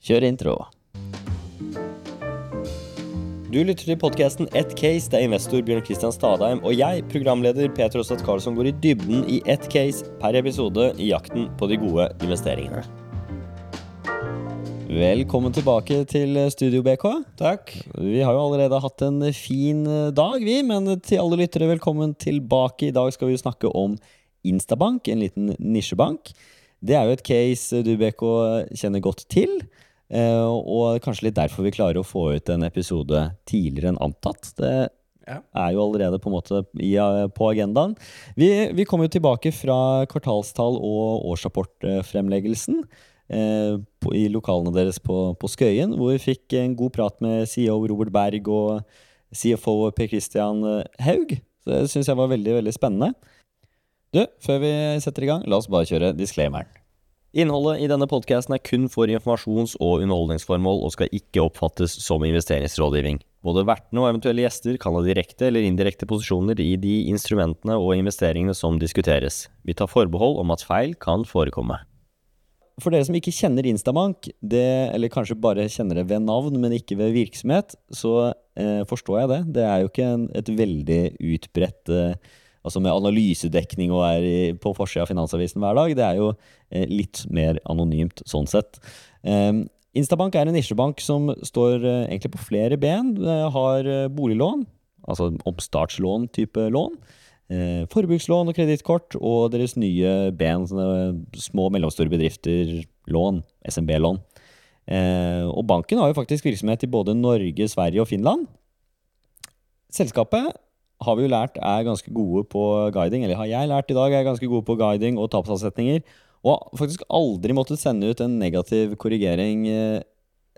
Kjør intro. Du lytter til podkasten Ett case. Det er investor Bjørn Christian Stadheim og jeg, programleder Peter Åsat Karlsson, går i dybden i ett case per episode i jakten på de gode investeringene. Velkommen tilbake til Studio BK. Takk. Vi har jo allerede hatt en fin dag, vi. Men til alle lyttere, velkommen tilbake. I dag skal vi snakke om Instabank, en liten nisjebank. Det er jo et case du, BK, kjenner godt til. Eh, og kanskje litt derfor vi klarer å få ut en episode tidligere enn antatt. Det er jo allerede på en måte på agendaen. Vi, vi kom jo tilbake fra kvartalstall og årsrapportfremleggelsen eh, i lokalene deres på, på Skøyen, hvor vi fikk en god prat med CEO Robert Berg og CFO Per Christian Haug. Så det syns jeg var veldig, veldig spennende. Du, før vi setter i gang, la oss bare kjøre disclaimeren. Innholdet i denne podkasten er kun for informasjons- og underholdningsformål og skal ikke oppfattes som investeringsrådgivning. Både vertene og eventuelle gjester kan ha direkte eller indirekte posisjoner i de instrumentene og investeringene som diskuteres. Vi tar forbehold om at feil kan forekomme. For dere som ikke kjenner Instabank, det, eller kanskje bare kjenner det ved navn, men ikke ved virksomhet, så eh, forstår jeg det. Det er jo ikke en, et veldig utbredt eh, Altså med analysedekning og er på forsida av Finansavisen hver dag. Det er jo eh, litt mer anonymt sånn sett. Eh, Instabank er en nisjebank som står eh, egentlig på flere ben. Har eh, boliglån, altså oppstartslån-type lån. Forbrukslån og kredittkort, og deres nye ben, små og mellomstore bedrifter, lån, SMB-lån. Og banken har jo faktisk virksomhet i både Norge, Sverige og Finland. Selskapet har vi jo lært er ganske gode på guiding, eller har jeg lært i dag er ganske gode på guiding og tapsavsetninger. Og faktisk aldri måttet sende ut en negativ korrigering, eh,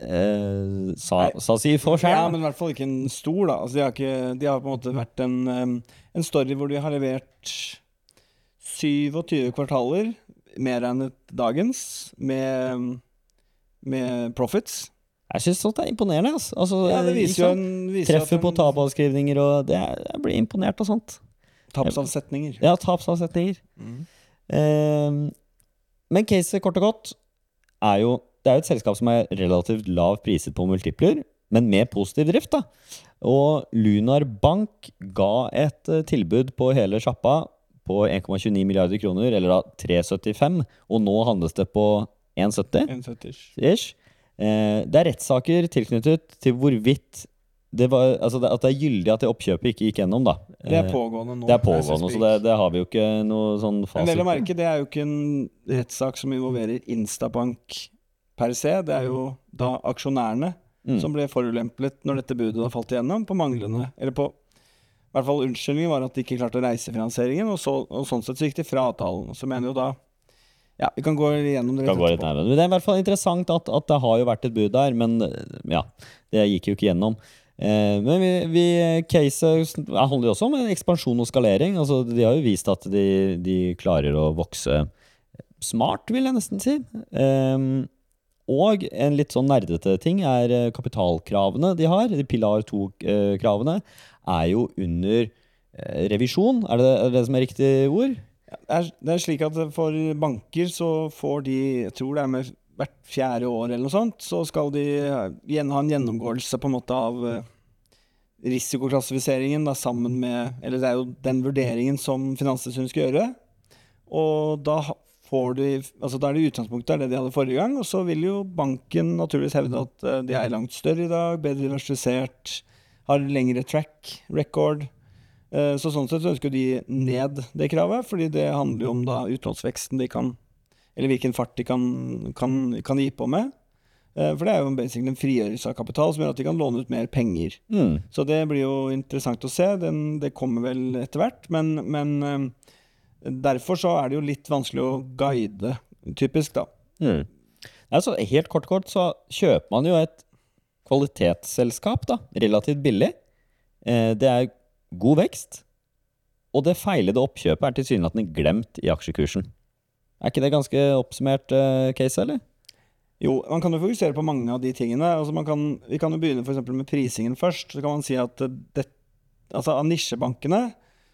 eh, sa, sa si for seg. Ja, men i hvert fall ikke en stor, da. Altså, de, har ikke, de har på en måte vært en, en story hvor de har levert 27 kvartaler, mer enn dagens, med, med profits. Jeg syns sånt er imponerende. Altså. altså Ja, det viser jo en viser Treffer at på en- tapavskrivninger, og det jeg blir imponert av sånt. Tapsavsetninger. Ja, tapsavsetninger. Mm. Eh, men caset, kort og godt, er jo Det er jo et selskap som er relativt lav priset på multipler, men med positiv drift, da. Og Lunar Bank ga et eh, tilbud på hele sjappa på 1,29 milliarder kroner, eller da 3,75, og nå handles det på 1,70 1,70. ish. Eh, det er rettssaker tilknyttet til hvorvidt det var, altså det, at det er gyldig at det oppkjøpet ikke gikk gjennom, da. Det er Eh, pågående nå. det er pågående, så det, det har vi jo ikke noe sånn Men fasit vel å merke, det er jo ikke en rettssak som involverer Instabank per se. Det er jo da aksjonærene Mm. som ble forulempet når dette budet da falt igjennom, på manglende Eller på i hvert fall unnskyldningen var at de ikke klarte å reise finansieringen, og, så, og sånn sett så gikk de fra avtalen. Så mener jo da Ja, vi kan gå igjennom det Kan gå litt nærmere. Men det er i hvert fall interessant at, at det har jo vært et bud der, men eh, ja, det gikk jo ikke gjennom. Eh, men vi, vi caset handler jo også om en ekspansjon og skalering. Altså, de har jo vist at de, de klarer å vokse smart, vil jeg nesten si. Eh, og en litt sånn nerdete ting er eh, kapitalkravene de har. De Pilar 2-kravene er jo under eh, revisjon. Er det, er det det som er riktig ord? Det, er, slik at for banker så får de, jeg tror det er med hvert fjerde år eller noe sånt, så skal de ha en gjennomgåelse på en måte av eh, risikoklassifiseringen da, sammen med Eller det er jo den vurderingen som Finanstilsynet skal gjøre. Og da får de Altså da er det utgangspunktet er det de hadde forrige gang, og så vil jo banken naturligvis hevde at eh, de er langt større i dag, bedre diversifisert, har lengre track record. Eh, Så sånn sett ønsker de ned det kravet, fordi det handler jo om da utlånsveksten de kan Eller hvilken fart de kan, kan, kan gi på med. Eh, For det er jo basically en frigjørelse av kapital som gjør at de kan låne ut mer penger. Mm. Så det blir jo interessant å se. Den, det kommer vel etter hvert. Men, men eh, derfor så er det jo litt vanskelig å guide, typisk, da. Mm. Altså, helt kort, kort så kjøper man jo et kvalitetsselskap, da, relativt billig. Det er god vekst, og det feilede oppkjøpet er tilsynelatende glemt i aksjekursen. Er ikke det ganske oppsummert uh, case, eller? Jo, man kan jo fokusere på mange av de tingene. Altså kan, vi kan jo begynne for med prisingen først. Så kan man si at det, altså av nisjebankene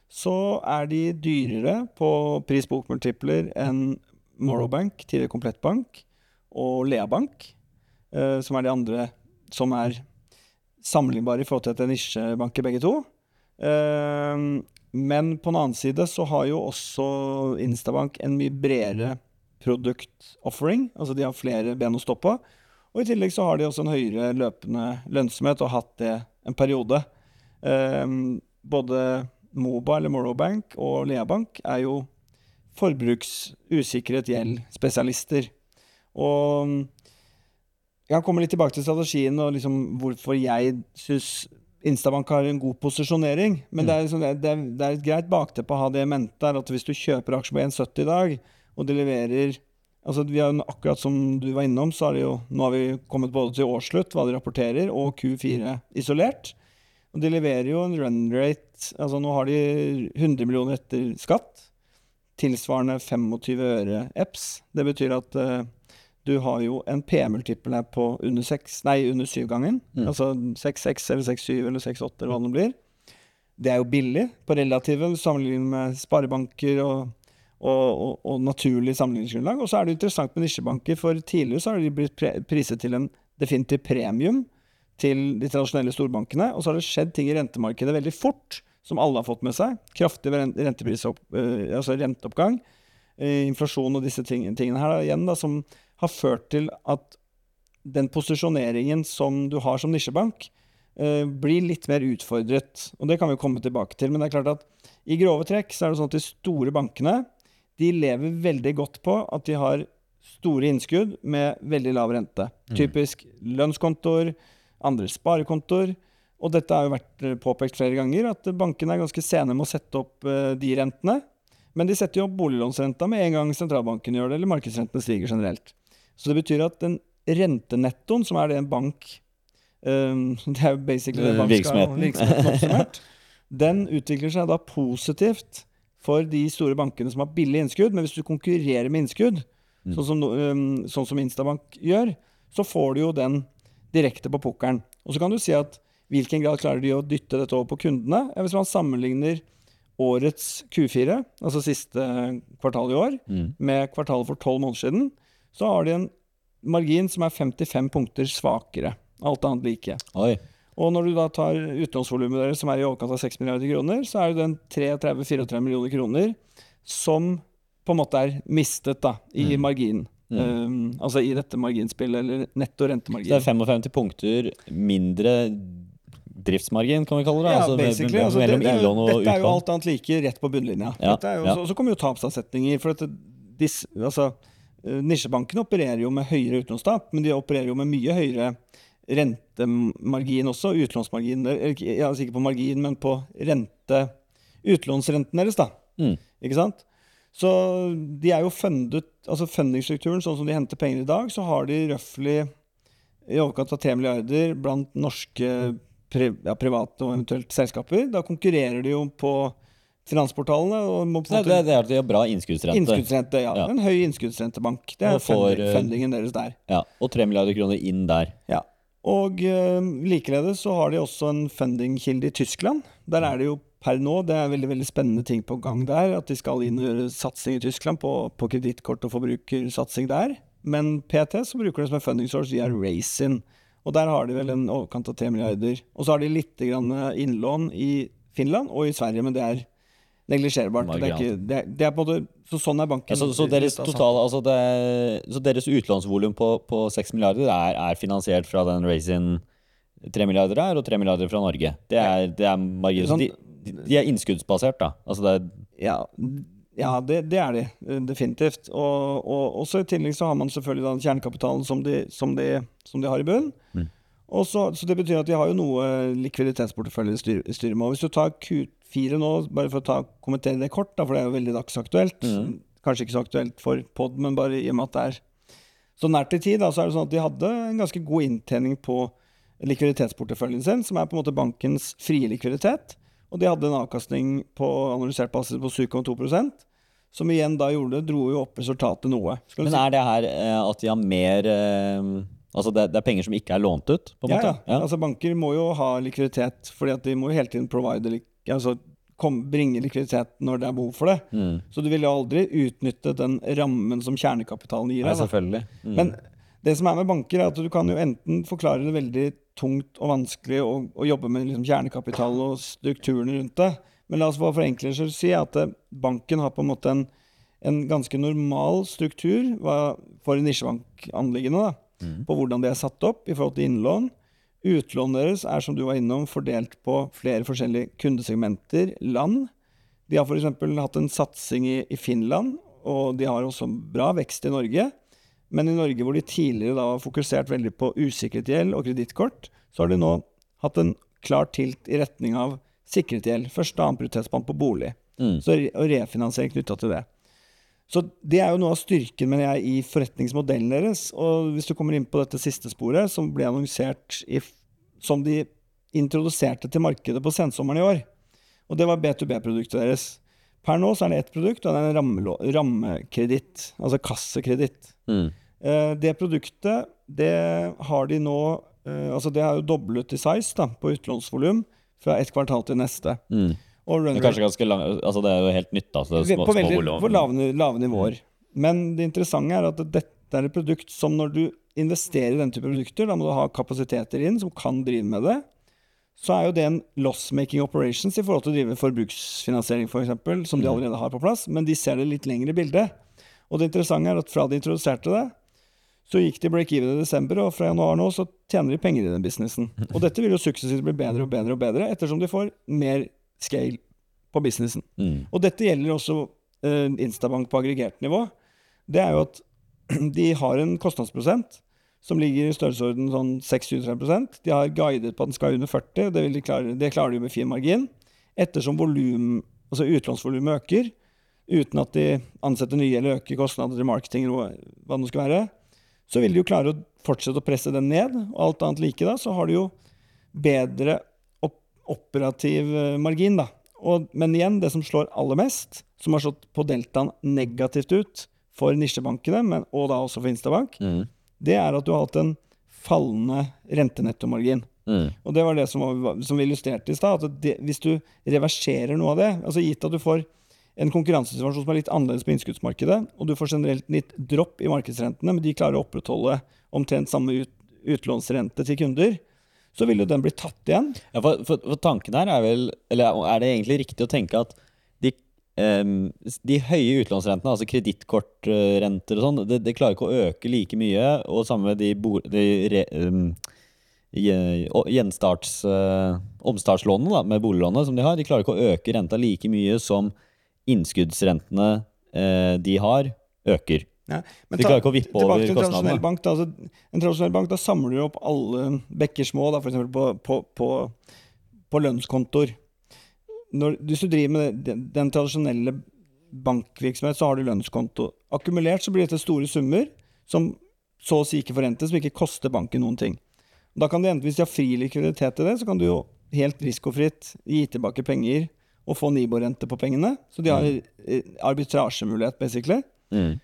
så er de dyrere på pris-bok-multipler enn Morrowbank, tidligere Komplettbank, og Leabank. uh, som er de andre som er sammenlignbare i forhold til etter nisjebanker, begge to. Eh, men på den annen side så har jo også Instabank en mye bredere produkt-offering. Altså de har flere ben å stå på. Og i tillegg så har de også en høyere løpende lønnsomhet, og har hatt det en periode. Eh, både Moba eller Morrowbank og Leabank er jo forbruks-, usikkerhet, gjeld, spesialister. Og jeg kan komme litt tilbake til strategien og liksom hvorfor jeg syns Instabank har en god posisjonering. Men det, er liksom, det, det, er, et greit bakteppe å ha det i mente. At hvis du kjøper aksjer på 1,70 i dag, og de leverer altså vi har, Akkurat som du var innom, så har de jo, nå har vi kommet både til årsslutt, hva de rapporterer, og Q4 isolert. Og de leverer jo en run rate altså Nå har de 100 millioner etter skatt. Tilsvarende 25 øre EPS. Det betyr at uh, du har jo en P-multiple her på under 6, nei, under 7-gangen. Mm. Altså 6-6 eller 6-7 eller 6-8 eller hva det blir. Det er jo billig på relativen sammenlignet med sparebanker og, og, og, og naturlig sammenligningsgrunnlag. Og så er det interessant med nisjebanker, for tidligere så har de blitt priset til en definitiv premium til de tradisjonelle storbankene. Og så har det skjedd ting i rentemarkedet veldig fort, som alle har fått med seg. Kraftig renteprisopp, uh, altså renteoppgang, uh, inflasjon og disse tingene her da, igjen, da, som har ført til at den posisjoneringen som du har som nisjebank, uh, blir litt mer utfordret. Og det kan vi komme tilbake til. Men det er klart at i grove trekk så er det sånn at de store bankene de lever veldig godt på at de har store innskudd med veldig lav rente. Mm. Typisk lønnskontoer, andre sparekontoer. Og dette har jo vært eh, påpekt flere ganger, at bankene er ganske sene med å sette opp uh, de rentene. Men de setter jo opp boliglånsrenta med en gang sentralbanken gjør det, eller markedsrentene stiger generelt. Så det betyr at den rentenettoen, som er det en bank um, Det er jo basically det bank virksomheten. virksomheten oppsummert. den utvikler seg da positivt for de store bankene som har billig innskudd. Men hvis du konkurrerer med innskudd, mm. sånn, som, um, sånn som Instabank gjør, så får du jo den direkte på pukkelen. Og så kan du si at hvilken grad klarer de å dytte dette over på kundene? Hvis man sammenligner årets Q4, altså siste kvartal i år, mm. med kvartalet for tolv måneder siden, så har de en margin som er 55 punkter svakere. Alt annet like. Oi. Og når du da tar utlånsvolumet deres, som er i overkant av 6 milliarder kroner, så er det den 33-34 millioner kroner som på en måte er mistet da, i mm. marginen. Mm. Um, altså i dette marginspillet, eller netto rentemargin. Så det er 55 punkter mindre driftsmargin, kan vi kalle det? Ja, altså, basically. Altså, det, det, er, dette er jo alt annet like rett på bunnlinja. Ja, jo, ja. så, så, kommer jo tapsavsetninger. For at dis, altså, nisjebankene opererer jo med høyere utlånstap, men de opererer jo med mye høyere rentemargin også. Utlånsmargin Jeg er sikker på margin, men på rente Utlånsrenten deres, da. Mm. Ikke sant? Så de er jo fundet Altså fundingstrukturen, sånn som de henter penger i dag, så har de røftlig i overkant av 3 milliarder blant norske pri, ja, private og eventuelt selskaper. Da konkurrerer de jo på finansportalene. Og må det, det, er at de har bra innskuddsrente. Innskuddsrente, ja. ja. En høy innskuddsrentebank. Det er får, eh, fundingen deres der. Ja, Og 3 milliarder kroner inn der. Ja. Og uh, likeledes så har de også en fundingkilde i Tyskland. Der er det jo per nå. Det er veldig veldig spennende ting på gang der. At de skal inn og gjøre satsing i Tyskland på, på kredittkort og forbrukersatsing der. Men PT så bruker de som en funding source via Racing. Og der har de vel en overkant av 3 milliarder. Og så har de litt innlån i Finland og i Sverige, men det er neglisjerbart. Det det det er på en måte, så sånn er banken. Ja, så, så, deres totale, altså det, så deres utlånsvolum på, på 6 milliarder er, er finansiert fra den Raisin 3 milliarder her og 3 milliarder fra Norge. Det er, det er margin. Sånn, de, er innskuddsbasert, da? Altså det er ja, ja det, det, er de definitivt. Og, og også i tillegg så har man selvfølgelig den kjernekapitalen som de, som de, som de har i bunnen. Mm. Så, så, det betyr at de har jo noe likviditetsportefølje i styr, styret med. Hvis du tar Q4 nå, bare for å ta, kommentere det kort, da, for det er jo veldig dagsaktuelt. Mm. Kanskje ikke så aktuelt for pod, men bare i og med at det er så nært i tid, da, så er det sånn at de hadde en ganske god inntjening på likviditetsporteføljen sin, som er på en måte bankens frie likviditet. Og de hadde en avkastning på analysert basis på 7,2% som igjen da gjorde, dro jo opp resultatet noe. Men er det her eh, at de har mer eh, Altså det, det, er penger som ikke er lånt ut? på en ja, måte? Ja. ja. altså Banker må jo ha likviditet, fordi at de må jo hele tiden provide altså kom, bringe likviditet når det er behov for det. Mm. Så du vil jo aldri utnytte den rammen som kjernekapitalen gir deg. Selvfølgelig. Mm. Men Det som er med banker, er at du kan jo enten forklare det veldig tungt og vanskelig å, å jobbe med liksom kjernekapital og strukturene rundt det, men la oss for skyld si at eh, banken har på en måte en, en ganske normal struktur for nisjebankanliggende, da, Mm. på hvordan det er satt opp i forhold til innlån. Utlånet deres er, som du var innom, fordelt på flere forskjellige kundesegmenter, land. De har f.eks. hatt en satsing i, i Finland, og de har også bra vekst i Norge. Men i Norge, hvor de tidligere da har fokusert veldig på usikret gjeld og kredittkort, så har de nå hatt en klar tilt i retning av sikret gjeld. Først da protestbank på bolig, Mm. så og refinansiering knytta til det. Så det er jo noe av styrken mener jeg, i forretningsmodellen deres. Og hvis du kommer inn på dette siste sporet, som ble annonsert i, som de introduserte til markedet på sensommeren i år, og det var B2B-produktet deres. Per nå så er det ett produkt, og det er en rammekreditt. Ramme altså kassekreditt. Mm. Eh, det produktet, det har de nå eh, Altså det har jo doblet i size da, på utlånsvolum fra et kvartal til neste. Mm. Det er kanskje ganske lang Altså, det er jo helt nytt, da. Så det er små, på veldig små på lave, lave nivåer. Men det interessante er at dette er et produkt som når du investerer i den type produkter, da må du ha kapasiteter inn som kan drive med det. Så er jo det en loss-making operations i forhold til å drive forbruksfinansiering, f.eks., for eksempel, som de Mm. allerede har på plass, men de ser det litt lengre bildet. Og det interessante er at fra de introduserte det, så gikk de break-even i desember, og fra januar nå så tjener de penger i den businessen. Og dette vil jo suksessivt bli bedre og bedre og bedre, ettersom de får mer scale på businessen. Mm. Og dette gjelder også uh, Instabank på aggregert nivå. Det er jo at de har en kostnadsprosent som ligger i størrelsesorden sånn 6-23% De har guidet på at den skal under 40, det, vil de klare, det klarer de med fin margin. Ettersom volym, altså utlånsvolumet øker, uten at de ansetter nye eller øker kostnader til marketing, eller hva det nå skal være, så vil de jo klare å fortsette å presse den ned. Og alt annet like da, så har de jo bedre operativ eh, margin, da. Og, men igjen, det som slår aller mest, som har slått på deltaen negativt ut for nisjebankene, men, og da også for Instabank, Mm. det er at du har hatt en fallende rentenettomargin. Mm. Og det var det som, var, som vi illustrerte i stad. at det- Hvis du reverserer noe av det, altså gitt at du får en konkurransesituasjon som er litt annerledes på innskuddsmarkedet, og du får generelt litt dropp i markedsrentene, men de klarer å opprettholde omtrent samme ut, utlånsrente til kunder, så vil jo den bli tatt igjen. Ja, for, for, for tanken her er vel Eller er det egentlig riktig å tenke at de, um, de høye utlånsrentene, altså kredittkortrenter og sånn, det, det klarer ikke å øke like mye, og samme med de, bo, de re, um, gjenstarts... uh, omstartslånene da, med boliglånet som de har, de klarer ikke å øke renta like mye som innskuddsrentene uh, de har, øker. Ja, men De klarer ikke å vippe over til en kostnadene. bank. Da, altså, en tradisjonell bank, da samler du opp alle bekker små, da, eksempel på, på, på, på lønnskontoer. Når, hvis du driver med den, den tradisjonelle bankvirksomhet, så har du lønnskonto. Akkumulert så blir dette store summer som så å si ikke forrentes, som ikke koster banken noen ting. Da kan du enten, Hvis de har fri likviditet til det, så kan du jo helt risikofritt gi tilbake penger og få Nibor-rente på pengene. Så de har eh, arbitrasjemulighet, basically. Mm.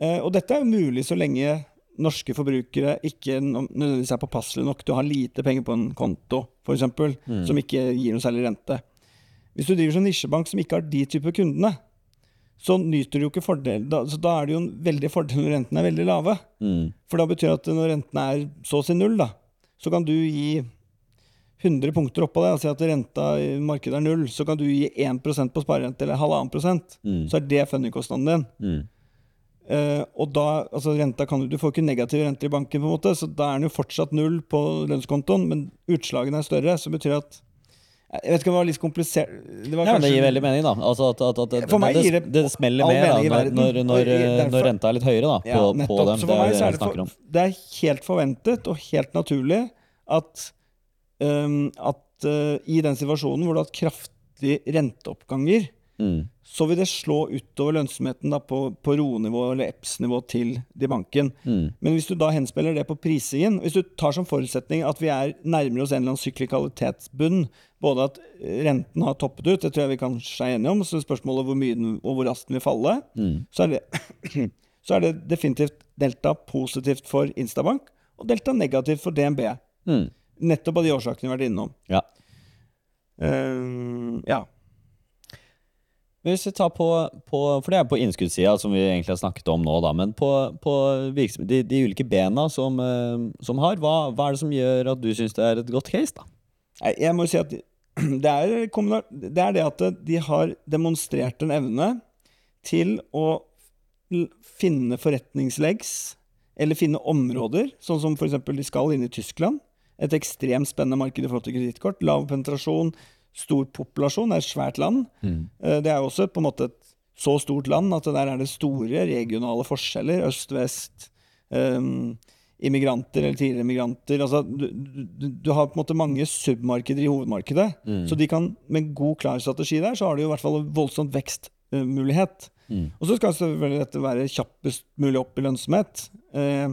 Eh, og dette er jo mulig så lenge norske forbrukere ikke nø- nødvendigvis er påpasselige nok til å ha lite penger på en konto, f.eks., Mm. som ikke gir noe særlig rente. Hvis du driver som nisjebank som ikke har de type kundene, så nyter du jo ikke fordel. Da, så da er det jo en veldig fordel når rentene er veldig lave. Mm. For da betyr det at når rentene er så å si null, da, så kan du gi 100 punkter oppå det, og si at renta i markedet er null, så kan du gi 1% på sparerente, eller halvannen prosent. Mm. Så er det fundingkostnaden din. Mm. Eh, og da, altså renta kan du, du får ikke negative renter i banken, på en måte, så da er den jo fortsatt null på lønnskontoen, men utslagene er større, så betyr at Jeg vet ikke om det var litt komplisert det var Ja, kanskje... det gir veldig mening, da. Altså at, at, at, For meg det, gir det, det smeller mer da, når, når, når, når renta er litt høyere da, på, Ja, på dem. Det for er meg er det, for, om. det er helt forventet og helt naturlig at, um, at uh, i den situasjonen hvor du har hatt kraftige renteoppganger, Mm. så vil det slå utover lønnsomheten da, på, på RO-nivå eller EPS-nivå til de banken. Mm. Men hvis du da henspiller det på prisingen, hvis du tar som forutsetning at vi er nærmere oss en eller annen syklikalitetsbunn, både at renten har toppet ut, det tror jeg vi kanskje er enige om, så spørsmålet hvor mye den, og hvor raskt den vil falle, Mm. så er, det, så er det definitivt delta positivt for Instabank, og delta negativt for DNB. Mm. Nettopp av de årsakene vi har vært innom. Ja. Uh, ja. Hvis vi tar på, på For det er på innskuddssida, som vi egentlig har snakket om nå, da. Men på, på de, de ulike bena som, eh, som har, hva, hva er det som gjør at du syns det er et godt case, da? Jeg må si at det er, det er det at de har demonstrert en evne til å finne forretningsleggs, eller finne områder, sånn som f.eks. de skal inn i Tyskland. Et ekstremt spennende marked i forhold til kredittkort. Lav penetrasjon, stor populasjon, det er et svært land. Mm. Det er jo også på en måte et så stort land at der er det store regionale forskjeller. Øst-vest, um, immigranter eller tidligere immigranter. Altså, du, du, du har på en måte mange submarkeder i hovedmarkedet. Så de kan, med god, klar strategi der, så har de jo i hvert fall voldsomt vekstmulighet. Og så skal selvfølgelig dette være kjappest mulig opp i lønnsomhet. Eh,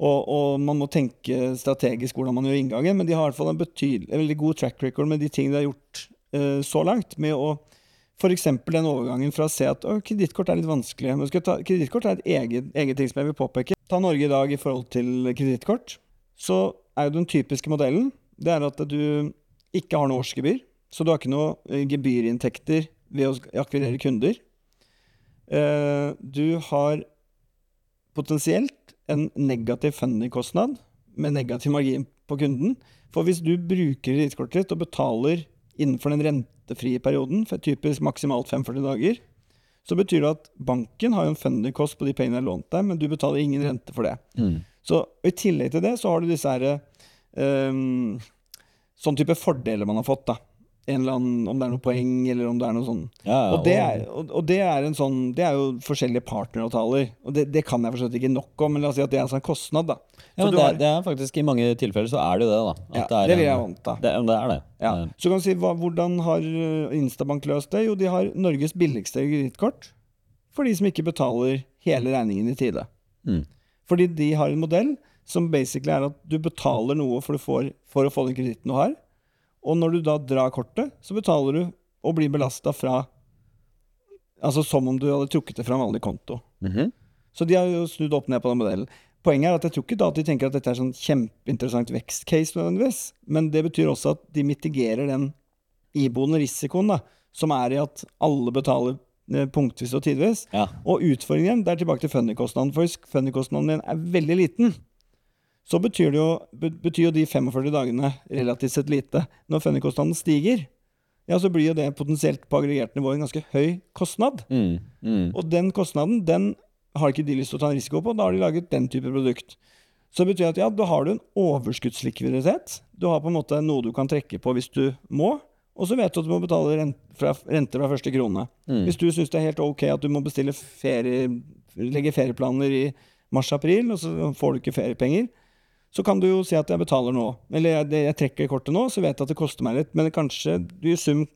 og, og man må tenke strategisk hvordan man gjør inngangen, men de har i hvert fall en, en veldig god track record med de tingene de har gjort uh, så langt. Med å F.eks. den overgangen fra å se at kredittkort er litt vanskelig. Men Kredittkort er et eget, eget ting som jeg vil påpeke. Ta Norge i dag i forhold til kredittkort. Så er jo den typiske modellen det er at du ikke har noe årsgebyr. Så du har ikke noe gebyrinntekter ved å akvirere kunder. Eh, Du har potensielt en negativ fundingkostnad med negativ margin på kunden. For hvis du bruker kredittkortet ditt og betaler innenfor den rentefrie perioden, for typisk maksimalt 45 dager, så betyr det at banken har en fundingkost på de pengene jeg har lånt deg, men du betaler ingen rente for det. Så I tillegg til det så har du disse her um, Sånn type fordeler man har fått. da annen, Om det er noe poeng, eller om det er noe sånn. Ja, Og det er, og, og det er en sånn Det er jo forskjellige partneravtaler. Og det, det kan jeg forstått ikke nok om, men la oss si at det er en sånn kostnad, da. Ja, men det, har- det er faktisk I mange tilfeller så er det jo det, da. At Ja, er det vil jeg anta. Det, det er det. Ja. Så kan du si, hva, hvordan har eh, Instabank løst det? Jo, de har Norges billigste kredittkort for de som ikke betaler hele regningen i tide. Mm. Fordi de har en modell som basically er at du betaler noe for, du får, for å få den kreditten du har. Og når du da drar kortet, så betaler du og blir belasta fra Altså som om du hadde trukket det fra en vanlig konto. mhm. Så de har jo snudd opp ned på den modellen. Poenget er at jeg tror ikke da at de tenker at dette er sånn kjempeinteressant vekstcase, nødvendigvis. Men det betyr også at de mitigerer den iboende risikoen, da, som er i at alle betaler eh, punktvis og tidvis. Ja. Og utfordringen, det er tilbake til funnykostnaden. For funnykostnaden din er veldig liten, så betyr, det jo, betyr jo de 45 dagene relativt sett lite. Når fønikostnaden stiger, ja, så blir jo det potensielt på aggregert nivå en ganske høy kostnad. Mm. Mm. Og den kostnaden, den har ikke de lyst til å ta en risiko på. Da har de laget den type produkt. Så det betyr at ja, da har du en overskuddslikviditet. Du har på en måte noe du kan trekke på hvis du må. Og så vet du at du må betale renter fra, rente fra første krone. Mm. Hvis du syns det er helt ok at du må bestille ferie, legge ferieplaner i mars-april, og så får du ikke feriepenger, så kan du jo si at jeg betaler nå. Eller jeg, jeg trekker kortet nå, så vet jeg at det koster meg litt, men kanskje du i sum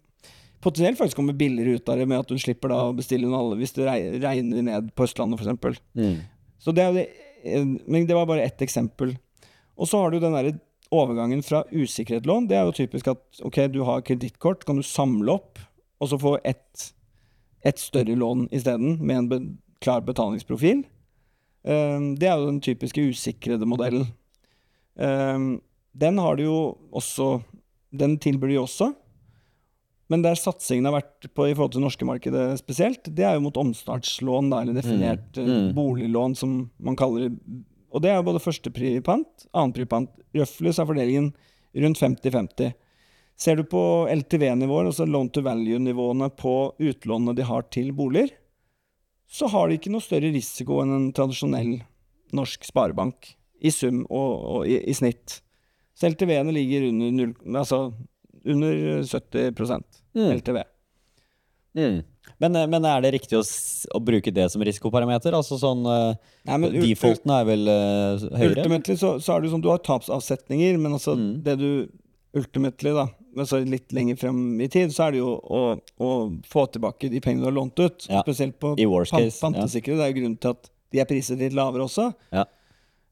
potensielt faktisk kommer billigere ut av det med at du slipper da å bestille noe alle hvis det regner ned på Østlandet f.eks. Mm. Så det men det var bare ett eksempel. Og så har du den der overgangen fra usikkerhetslån. Det er jo typisk at ok, du har kredittkort, kan du samle opp, og så få ett et større lån isteden, med en be klar betalingsprofil. Um, det er jo den typiske usikrede modellen. Um, den har du jo også Den tilbyr de også. Men der satsingen har vært på i forhold til det norske markedet spesielt, det er jo mot omstartslån, da, eller definert mm. Mm. boliglån, som man kaller det. Og det er jo både førstepripant, annenpripant. Så er fordelingen rundt 50-50. Ser du på LTV-nivåer, altså loan to value-nivåene på utlånene de har til boliger, så har de ikke noe større risiko enn en tradisjonell norsk sparebank, i sum og, og i, i snitt. Så LTV-ene ligger under, 0, altså under 70 Mm. LTV. Mm. Men, eh, men er det riktig å, å bruke det som risikoparameter? Altså sånn eh, Nei, men ult- Defaulten er vel uh, høyere? Ultimately så, så er det jo sånn du har tapsavsetninger, men altså Mm. det du ultimately, da, altså litt lenger frem i tid, så er det jo å, å få tilbake de pengene du har lånt ut. Ja. Spesielt på I worst pan case, ja. Det er jo grunnen til at de er priset litt lavere også. Ja.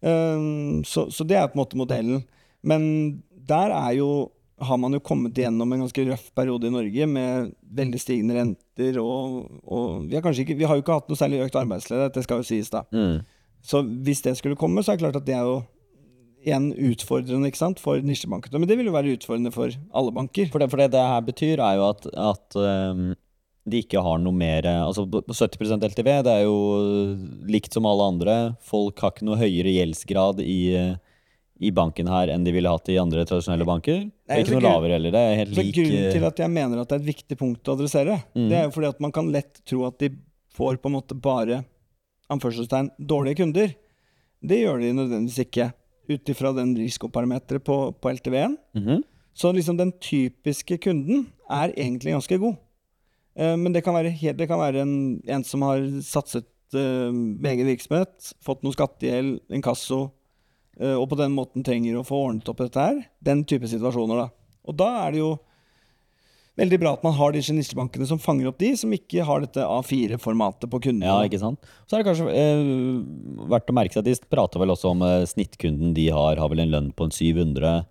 Um, så, så det er på en måte modellen. Men der er jo har man jo kommet gjennom en ganske røff periode i Norge med veldig stigende renter, og, og vi, har ikke, vi har jo ikke hatt noe særlig økt arbeidsledighet, det skal jo sies, da. Mm. Så hvis det skulle komme, så er det klart at det er jo igjen utfordrende ikke sant, for nisjebankene. Men det vil jo være utfordrende for alle banker. For, det, for det det her betyr, er jo at, at ehm, de ikke har noe mer Altså på på 70% LTV, det er jo likt som alle andre. Folk har ikke noe høyere gjeldsgrad i, i banken her enn de ville hatt i andre tradisjonelle banker. Nei, ikke noe lavere heller. Det er helt lik grunnen til eh, at jeg mener at det er et viktig punkt å adressere, Mm. det er jo fordi at man kan lett tro at de får på en måte bare anførselstegn dårlige kunder. Det gjør de nødvendigvis ikke, ut ifra den risikoparameteret på, på LTV-en. mhm. Så liksom den typiske kunden er egentlig ganske god. Eh, men det kan være, det kan være en, en som har satset eh, med egen virksomhet, fått noe skattegjeld, inkasso, eh, og på den måten trenger å få ordnet opp dette her. Den type situasjoner, da. Og da er det jo veldig bra at man har disse nisjebankene som fanger opp de som ikke har dette A4-formatet på kundene. Ja, ikke sant? Så er det kanskje eh, verdt å merke seg at de prater vel også om eh, snittkunden de har, har vel en lønn på en 700.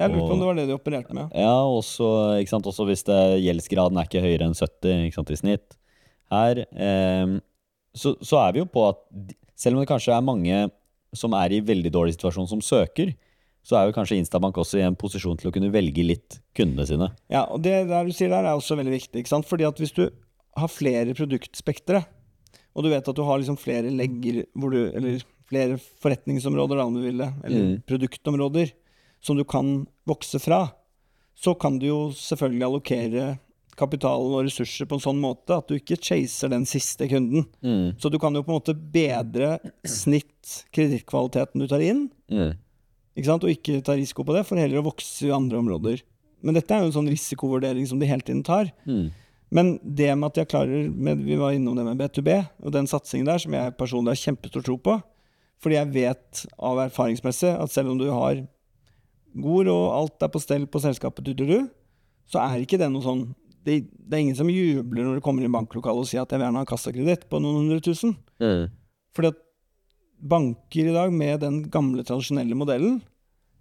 Jeg lurte på om det var det de opererte med. Ja, også, sant? også hvis det, gjeldsgraden er ikke høyere enn 70 ikke sant, i snitt. Her eh, så, så er vi jo på at selv om det kanskje er mange som er i veldig dårlig situasjon som søker, så er jo kanskje Instabank også i en posisjon til å kunne velge litt kundene sine. Ja, og det der du sier der er også veldig viktig. ikke sant? Fordi at hvis du har flere produktspektre, og du vet at du har liksom flere legger hvor du, eller flere forretningsområder, da, om du vil det, eller Mm. produktområder, som du kan vokse fra, så kan du jo selvfølgelig allokere kapital og ressurser på en sånn måte at du ikke chaser den siste kunden. Mm. Så du kan jo på en måte bedre snitt kredittkvaliteten du tar inn, Mm. ikke sant? og ikke ta risiko på det, for heller å vokse i andre områder. Men dette er jo en sånn risikovurdering som de hele tiden tar. Mm. Men det med at jeg klarer med, Vi var innom det med B2B, og den satsingen der som jeg personlig har kjempestor tro på. Fordi jeg vet av erfaringsmessig at selv om du har god og alt er på stell på selskapet, du, så er ikke det noe sånn det, det er ingen som jubler når du kommer inn i banklokalet og sier at jeg vil gjerne ha kassakreditt på noen hundre tusen. Mm. Fordi at banker i dag, med den gamle, tradisjonelle modellen,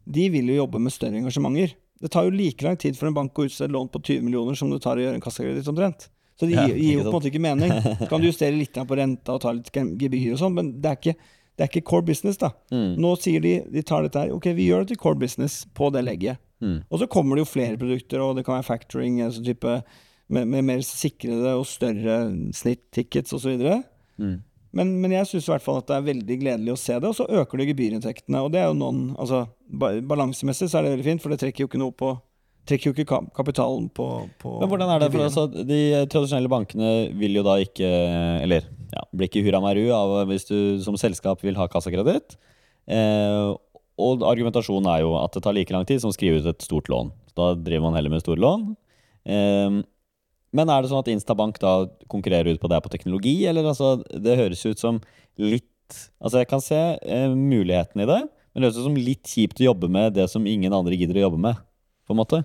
de vil jo jobbe med større engasjementer. Det tar jo like lang tid for en bank å utstede lån på 20 millioner som det tar å gjøre en kassakreditt omtrent. Så det Ja, gir, gir jo på en måte ikke mening. Så kan du justere litt på renta og ta litt gebyr og sånn, men det er, ikke, det er ikke core business, da. Mm. Nå sier de de tar dette her, ok, vi gjør det til core business på det legget. Mm. Og så kommer det jo flere produkter, og det kan være factoring, altså type med, med mer sikrede og større snitt-tickets osv. Mm. Men, men jeg syns i hvert fall at det er veldig gledelig å se det, og så øker det gebyrinntektene. Og det er jo noen Altså balansemessig så er det veldig fint, for det trekker jo ikke noe på Trekker jo ikke kapitalen på, på Men hvordan er det? For altså, de tradisjonelle bankene vil jo da ikke Eller ja, blir ikke hurra meg av hvis du som selskap vil ha kassakreditt. Eh, og argumentasjonen er jo at det tar like lang tid som å skrive ut et stort lån. Da driver man heller med store lån. Eh, men er det sånn at Instabank da konkurrerer ut på det på teknologi, eller altså Det høres ut som litt Altså, jeg kan se eh, muligheten i det, men det høres ut som litt kjipt å jobbe med det som ingen andre gidder å jobbe med, på en måte.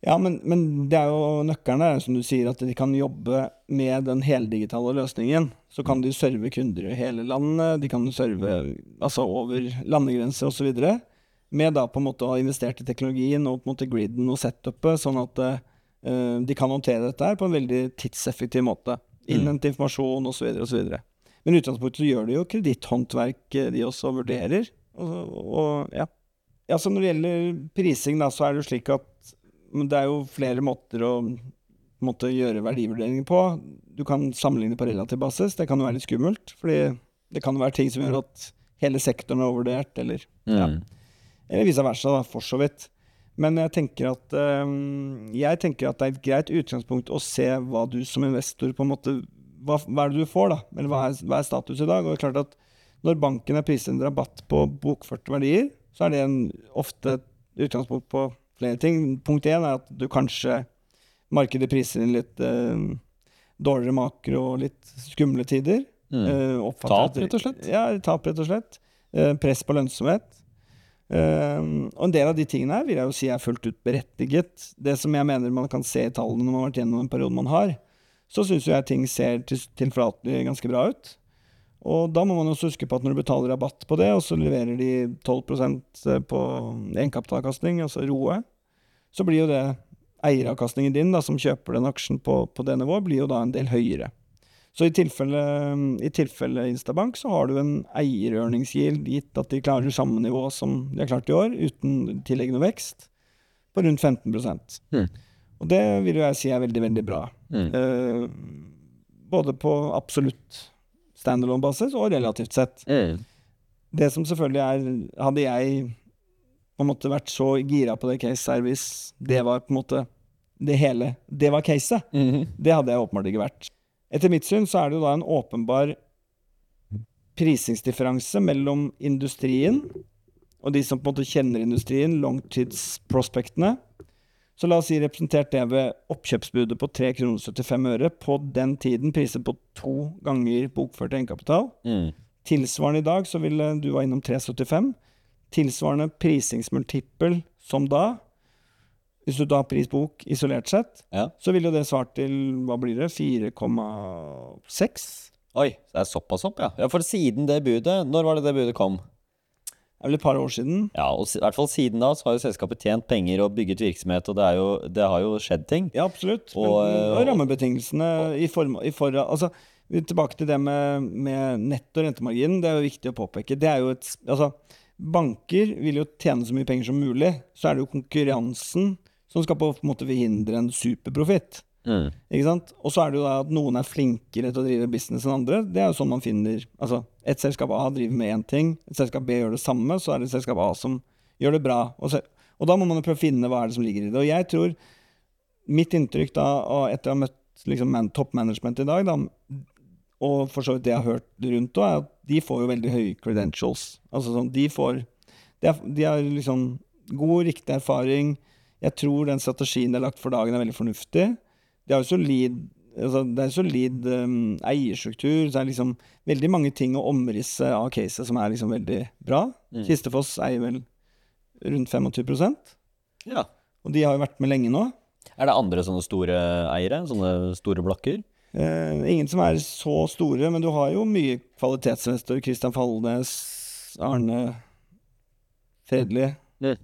Ja, men, men det er jo nøkkelen der, som du sier, at de kan jobbe med den heldigitale løsningen. Så kan de serve kunder i hele landet, de kan serve altså over landegrenser osv. Med da på en måte å ha investert i teknologien og på en måte griden og setupet, sånn at uh, de kan håndtere dette her på en veldig tidseffektiv måte. Innhente informasjon osv. osv. Men i utgangspunktet så gjør de jo kreditthåndverk, eh, de også vurderer. Og, og ja. Ja. Så når det gjelder prising, da, så er det jo slik at det er jo flere måter å måtte gjøre verdivurderinger på. Du kan sammenligne på relativ basis. Det kan jo være litt skummelt. fordi det kan jo være ting som gjør at hele sektoren er overvurdert, eller, ja. Mm. eller vice versa, da, for så vidt. Men jeg tenker, at, øhm, jeg tenker at det er et greit utgangspunkt å se hva du som investor på en måte Hva, hva er det du får, da? Eller hva er, hva er status i dag? Og det er klart at når banken er priset en rabatt på bokførte verdier, så er det en, ofte et utgangspunkt på flere ting. Punkt én er at du kanskje markedet priser inn litt eh, dårligere makro og litt skumle tider. Mm. Eh, Tap, rett og slett? Ja, tap, rett og slett. Eh, press på lønnsomhet. Eh, og en del av de tingene her vil jeg jo si er fullt ut berettiget. Det som jeg mener man kan se i tallene når man har vært gjennom den perioden man har, så syns jeg ting ser til- tilforlatelig ganske bra ut. Og da må man også huske på at når du betaler rabatt på det, og så leverer de 12% på egenkapitalavkastning, altså ROE, så blir jo det eieravkastningen din, da, som kjøper den aksjen på, på det nivået, blir jo da en del høyere. Så i tilfelle, i tilfelle Instabank så har du en eierørningsgild, gitt at de klarer samme nivå som de har klart i år, uten tilleggende vekst, på rundt 15 Mm. Og det vil jo jeg si er veldig, veldig bra. Mm. Eh, både på absolutt standalone-basis og relativt sett. Mm. Det som selvfølgelig er Hadde jeg på en måte vært så gira på det case service, det var på en måte det hele Det var caset. Mhm. Det hadde jeg åpenbart ikke vært. Etter mitt syn så er det jo da en åpenbar prisingsdifferanse mellom industrien og de som på en måte kjenner industrien, langtidsprospektene. Så la oss si representert det ved oppkjøpsbudet på 3 kroner 75 øre, på den tiden priset på to ganger bokført egenkapital. Mm. Tilsvarende i dag så ville du var innom 3,75. Tilsvarende prisingsmultippel som da. Hvis du da har prisbok isolert sett, Ja. så vil jo det svart til hva blir det, 4,6? Oi, det er såpass opp, ja. ja. For siden det budet Når var det det budet kom? Det er vel et par år siden. Ja, og i hvert fall siden da så har jo selskapet tjent penger og bygget virksomhet, og det, jo, det har jo skjedd ting. Ja, absolutt. Og, Men, eh, og rammebetingelsene i form, i for, Altså, tilbake til det med, med netto rentemarginen. Det er jo viktig å påpeke. Det er jo et Altså, banker vil jo tjene så mye penger som mulig. Så er det jo konkurransen som skal på en måte forhindre en superprofitt. Mm. Ikke sant? Og så er det jo da at noen er flinkere til å drive business enn andre. Det er jo sånn man finner Altså, et selskap A driver med én ting, et selskap B gjør det samme, så er det et selskap A som gjør det bra. Og, så, og da må man jo prøve å finne hva er det som ligger i det. Og jeg tror Mitt inntrykk da, etter å ha møtt liksom, man, toppmanagement i dag, da, og for så vidt det jeg har hørt rundt òg, er at de får jo veldig høye credentials. Altså sånn, de får de har liksom god, riktig erfaring. Jeg tror den strategien de har lagt for dagen, er veldig fornuftig. De har jo solid altså, Det er solid um, eierstruktur. Så det er liksom veldig mange ting å omrisse av caset som er liksom veldig bra. Mm. Kistefoss eier vel rundt 25 Ja. og de har jo vært med lenge nå. Er det andre sånne store eiere? Sånne store blokker? Eh, ingen som er så store, men du har jo mye kvalitetsvester. Christian Falnes, Arne Fredelig. Mm.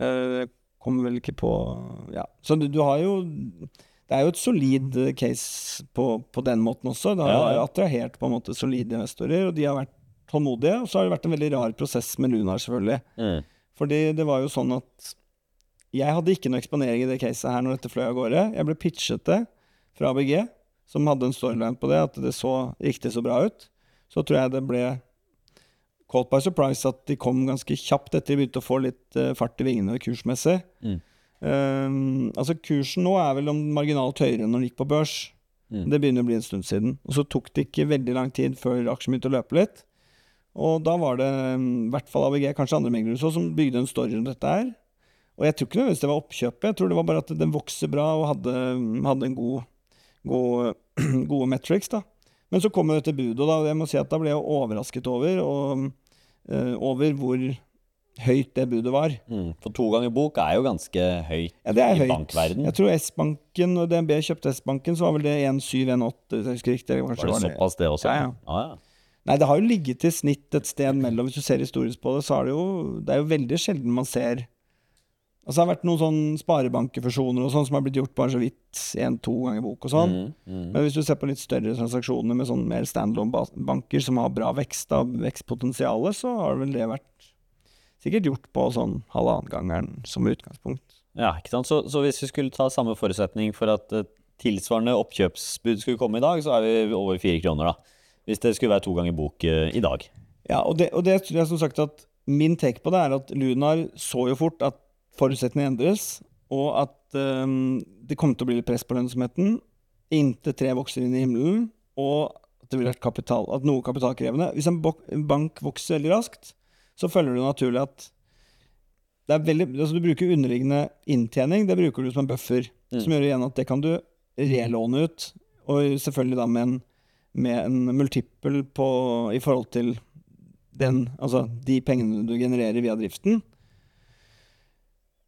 Eh, kommer vel ikke på Ja. Så du, du har jo Det er jo et solid eh, case på, på den måten også. Det har Ja, ja. attrahert på en måte solide investorer, og de har vært tålmodige. Og så har det vært en veldig rar prosess med Lunar, selvfølgelig. Mm. Fordi det var jo sånn at jeg hadde ikke noe eksponering i det caset her når dette fløy av gårde. Jeg ble pitchet det fra ABG, som hadde en storyline på det, at det så riktig så bra ut. Så tror jeg det ble caught by surprise at de kom ganske kjapt etter de begynte å få litt eh, fart i vingene kursmessig. Mm. Ehm, altså Kursen nå er vel om marginalt høyere enn når den gikk på børs. Mm. Det begynner å bli en stund siden. Og så tok det ikke veldig lang tid før aksjen begynte å løpe litt. Og da var det mm, i hvert fall ABG, kanskje andre meglere også, som bygde en story rundt dette her. Og jeg tror ikke nødvendigvis det var oppkjøpet, jeg tror det var bare at den vokser bra og hadde, hadde en god, god, gode metrics. da. Men så kom jo dette budet, og da, jeg må si at da ble jeg overrasket over, og, uh, over hvor høyt det budet var. Mm. For to ganger bok er jo ganske høyt Ja, det er i høyt. bankverden. Jeg tror S-banken og DNB kjøpte S-banken, så var vel det 1,7-1,8, hvis jeg husker riktig. eller Var det var det- såpass, det også? Ja, ja. Ah, ja. Nei, det har jo ligget til snitt et sted mellom Hvis du ser historisk på det, så er det jo Det er jo veldig sjelden man ser Altså Det har vært noen sånn sparebankefusjoner og sånn som har blitt gjort bare så vidt én-to ganger bok og sånn. Mm, mm. Men hvis du ser på litt større transaksjoner med sånn mer standalone-banker som har bra vekst da, vekstpotensial, så har vel det vært sikkert gjort på sånn halvanngangeren som utgangspunkt. Ja, ikke sant? Så, så hvis vi skulle ta samme forutsetning for at et tilsvarende oppkjøpsbud skulle komme i dag, så er vi over fire kroner, da. Hvis det skulle være to ganger bok uh, i dag. Ja, og det, og det tror jeg som sagt at min take på det er at Lunar så jo fort at forutsetningene endres, og at um, det kommer til å bli litt press på lønnsomheten. Inntil tre vokser inn i himmelen, og at det vil vært kapital, at noe kapitalkrevende. Hvis en bank vokser veldig raskt, så følger du naturlig at det veldig, altså du bruker underliggende inntjening, det bruker du som en buffer, Mm. som gjør igjen at det kan du relåne ut, og selvfølgelig da med en, med en multiple på, i forhold til den, altså de pengene du genererer via driften.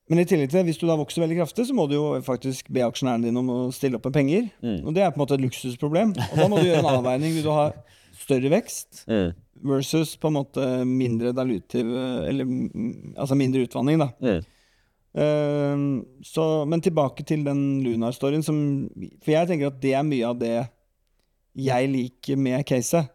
Men i tillegg til hvis du da vokser veldig kraftig, så må du jo faktisk be aksjonærene dine om å stille opp med penger. Mm. Og det er på en måte et luksusproblem. Og da må du gjøre en avveining. Vil du ha større vekst Mm. versus på en måte mindre dilutiv Eller mm, altså mindre utvanning, da. Mm. Uh, så, men tilbake til den Lunar-storyen, som For jeg tenker at det er mye av det jeg liker med caset.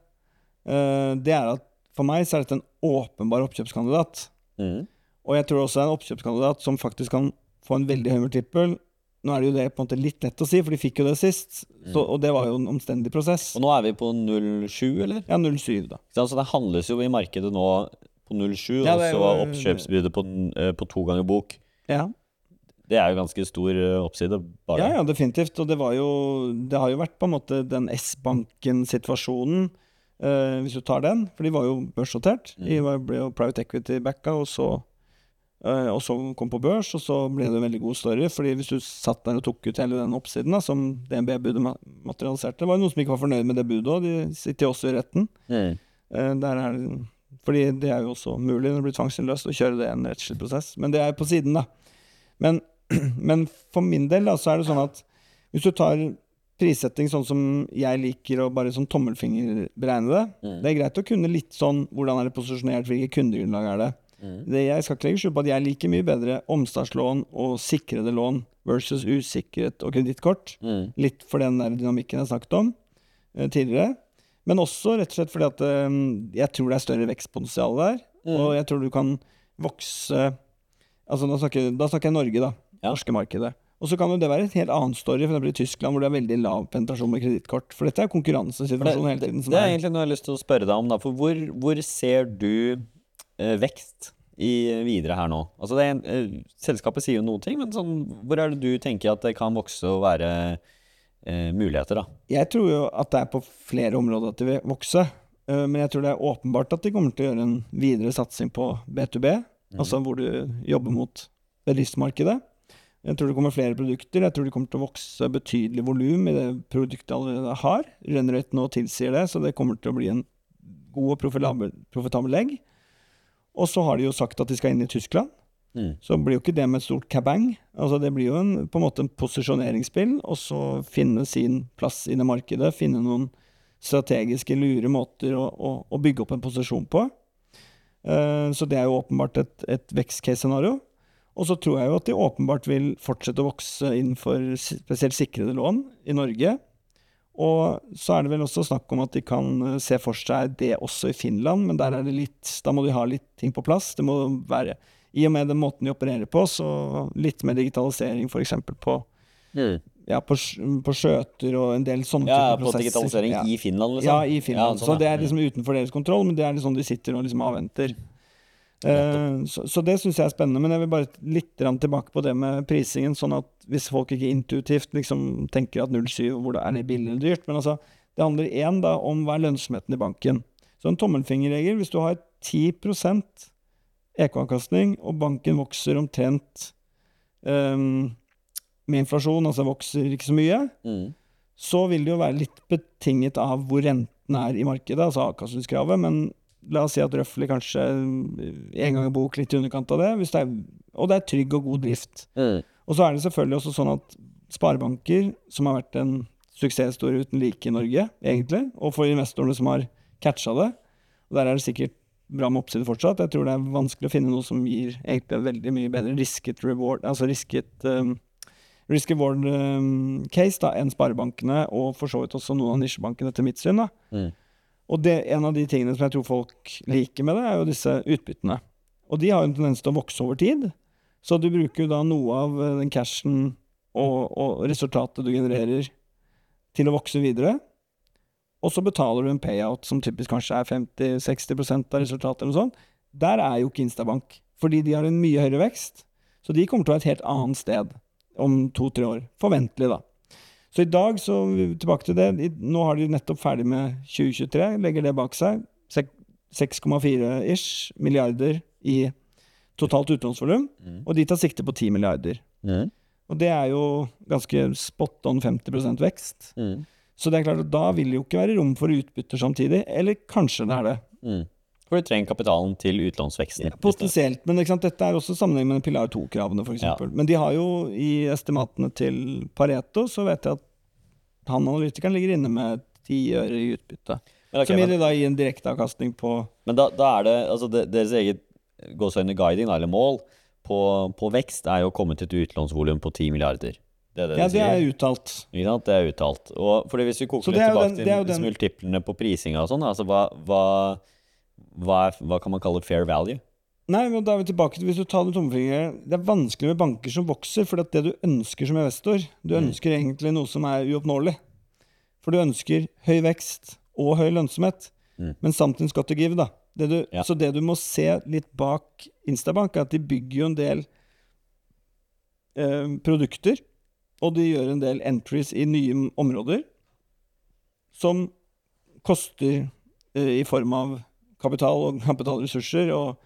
Uh, det er at for meg så er dette en åpenbar oppkjøpskandidat. Mm. Og jeg tror også det er en oppkjøpskandidat som faktisk kan få en veldig høy multiple, Nå er det jo det på en måte litt lett å si, for de fikk jo det sist. Så, og det var jo en omstendig prosess. Og nå er vi på 07, eller? Ja, 07, da. Så altså, det handles jo i markedet nå på 07, Ja, og så var oppkjøpsbudet på, eh, på to ganger bok. Ja. Det er jo ganske stor eh, oppside. Bare. Ja, ja, definitivt. Og det var jo Det har jo vært på en måte den S-banken-situasjonen, eh, hvis du tar den. For de var jo børsnotert. De var, ble jo private equity-backa, og så eh, og så kom på børs, og så ble det en veldig god story. fordi hvis du satt der og tok ut hele den oppsiden da, som DNB-budet materialiserte Det var jo noen som ikke var fornøyd med det budet òg, de sitter jo også i retten. Mm. Uh, der er, fordi det er jo også mulig når det blir tvangsinnløst å kjøre det i en rettslig prosess. Men det er på siden, da. Men, men for min del da, så er det sånn at hvis du tar prissetting sånn som jeg liker og bare sånn tommelfingerberegne det Mm. Det er greit å kunne litt sånn hvordan er det posisjonert, hvilket kundegrunnlag er det. Mm. det jeg skal ikke legge skjul på at jeg liker mye bedre omstartslån og sikrede lån versus usikret og kredittkort. Mm. Litt for den der dynamikken jeg snakket om eh, tidligere. Men også rett og slett fordi at eh, jeg tror det er større vekstpotensial der. Mm. Og jeg tror du kan vokse Altså da snakker, da snakker jeg Norge, da. Ja. Norske markedet. Og så kan jo det være et helt annen story for i Tyskland, hvor det er veldig lav penetrasjon med kredittkort. For dette er konkurransesituasjonen hele tiden. det er egentlig noe jeg har lyst til å spørre deg om. Da. For hvor, hvor ser du vekst i, videre her nå? Altså det eh, selskapet sier jo noen ting, men sånn, hvor er det du tenker at det kan vokse og være eh, muligheter, da? Jeg tror jo at det er på flere områder at det vil vokse. Uh, Men jeg tror det er åpenbart at de kommer til å gjøre en videre satsing på B2B. Altså hvor du jobber mot bedriftsmarkedet. Jeg tror det kommer flere produkter. Jeg tror det kommer til å vokse betydelig volum i det produktet de allerede har. Rønnrøyt nå tilsier det, så det kommer til å bli en god og profitabel, profitabel legg. Og så har de jo sagt at de skal inn i Tyskland. Mm. Så blir jo ikke det med et stort kabang. Altså det blir jo en, på en måte en posisjoneringsspill, og så finne sin plass i det markedet. Finne noen strategiske, lure måter å, å, å bygge opp en posisjon på. Uh, så det er jo åpenbart et, et vekstcase-scenario. Og så tror jeg jo at de åpenbart vil fortsette å vokse innenfor spesielt sikrede lån i Norge. Og så er det vel også snakk om at de kan eh, se for seg det også i Finland, men der er det litt Da må de ha litt ting på plass. Det må være I og med den måten de opererer på, så litt mer digitalisering f.eks. på ja, på, på skjøter og en del sånne Ja, typer på digitalisering Ja. i Finland, liksom? Ja, i Finland. Ja, sånn, så det er liksom utenfor deres kontroll, men det er liksom de sitter og liksom avventer. Eh, så, så det syns jeg er spennende. Men jeg vil bare litt tilbake på det med prisingen, sånn at hvis folk ikke intuitivt liksom tenker at 07 hvor det er det billig eller dyrt Men altså, det handler én da om hva er lønnsomheten i banken. Så en tommelfingerregel, hvis du har 10 EK-avkastning, og banken vokser omtrent um, med inflasjon, altså vokser ikke så mye, Mm. så vil det jo være litt betinget av hvor renten er i markedet, altså avkastningskravet, men la oss si at røftlig kanskje en gang i bok litt i underkant av det, hvis det er, og det er trygg og god drift. Mm. Og så er det selvfølgelig også sånn at sparebanker, som har vært en suksesshistorie uten like i Norge, egentlig, og for investorene som har catcha det, og der er det sikkert bra med oppside fortsatt, jeg tror det er vanskelig å finne noe som gir egentlig veldig mye bedre risket reward, altså risket um, risk reward um, case da, enn sparebankene, og for så vidt også noen av nisjebankene til mitt syn. da. Mm. Og det, en av de tingene som jeg tror folk liker med det, er jo disse utbyttene. Og de har jo en tendens til å vokse over tid. Så du bruker jo da noe av eh, den cashen og, og resultatet du genererer, til å vokse videre. Og så betaler du en payout som typisk kanskje er 50-60 av resultatet eller noe sånt. Der er jo ikke Instabank, fordi de har en mye høyere vekst. Så de kommer til å være et helt annet sted om to-tre år. Forventelig, da. Så i dag, så tilbake til det, nå har de nettopp ferdig med 2023, legger det bak seg. 6,4-ish milliarder i totalt utlånsvolum, Mm. og de tar sikte på 10 milliarder. Mm. Og det er jo ganske spot on 50 vekst. Mm. Så det er klart at da vil det jo ikke være rom for utbytter samtidig, eller kanskje det er det. For du trenger kapitalen til utlånsveksten. Ja. Potensielt, men dette er også sammenheng med Pilar 2-kravene, f.eks. Ja. Men de har jo i estimatene til Pareto, så vet jeg at han analytikeren ligger inne med ti øre i utbytte. Okay, Som vil da gi en direkteavkastning på men da, da er det altså det, Deres eget gåsehøyne guiding, da, eller mål, på, på vekst er jo å komme til et utlånsvolum på 10 milliarder. Det det Ja, det er uttalt. Ikke sant? Det er uttalt. Og fordi hvis vi koker litt tilbake den- til den- multiplene på prisinga og sånn, altså hva, hva, hva, er, hva kan man kalle fair value? Nei, men da er vi tilbake til Hvis du tar den tommelfingeren Det er vanskelig med banker som vokser, for det du ønsker som investor Du Mm. ønsker egentlig noe som er uoppnåelig. For du ønsker høy vekst og høy lønnsomhet, Mm. men something's got to give, da. Det du, Ja. Så det du må se litt bak Instabank, er at de bygger jo en del eh, produkter, og de gjør en del entries i nye områder som koster eh, i form av kapital og kapitalressurser og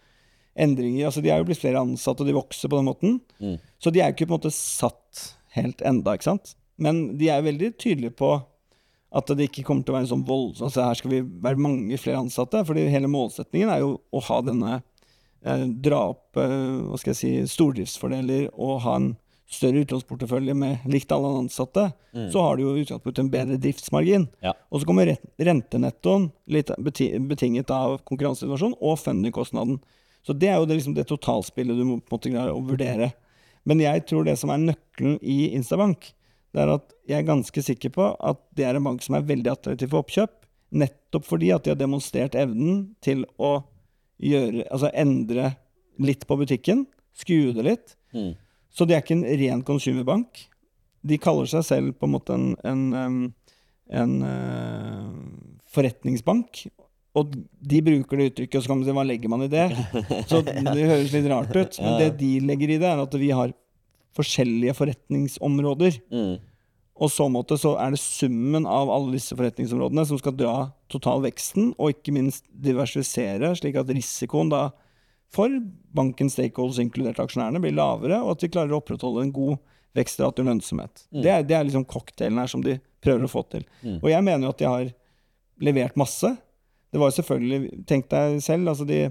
endringer. Altså, de er jo blitt flere ansatte, og de vokser på den måten. Mm. Så de er jo ikke på en måte satt helt enda, ikke sant? Men de er veldig tydelige på at det ikke kommer til å være en sånn voldsom altså Her skal vi være mange flere ansatte. fordi hele målsetningen er jo å ha denne eh, Dra opp eh, hva skal jeg si, stordriftsfordeler og ha en større utlånsportefølje med likt alle ansatte. Mm. Så har du jo utgangspunktet en bedre driftsmargin. Ja. Og så kommer rentenettoen, litt betinget av konkurransesituasjonen, og fundingkostnaden. Så det er jo det, liksom det totalspillet du må på en måte å vurdere. Men jeg tror det som er nøkkelen i Instabank, det er at jeg er ganske sikker på at det er en bank som er veldig attraktiv for oppkjøp, nettopp fordi at de har demonstrert evnen til å gjøre, altså endre litt på butikken, skue det litt. Mm. Så de er ikke en ren consumerbank. De kaller seg selv på en måte en, en, en, en eh, forretningsbank. Og de bruker det uttrykket, og så kan man si hva legger man i det? Så det høres litt rart ut. Men det de legger i det, er at vi har forskjellige forretningsområder. Mm. Og så måte så er det summen av alle disse forretningsområdene som skal dra totalveksten, og ikke minst diversifisere, slik at risikoen da for bankens stakeholders, inkludert aksjonærene, blir lavere, og at vi klarer å opprettholde en god vekstrate og lønnsomhet. Mm. Det, er, det er liksom cocktailen her som de prøver å få til. Mm. Og jeg mener jo at de har levert masse. Det var jo selvfølgelig Tenk deg selv, altså de,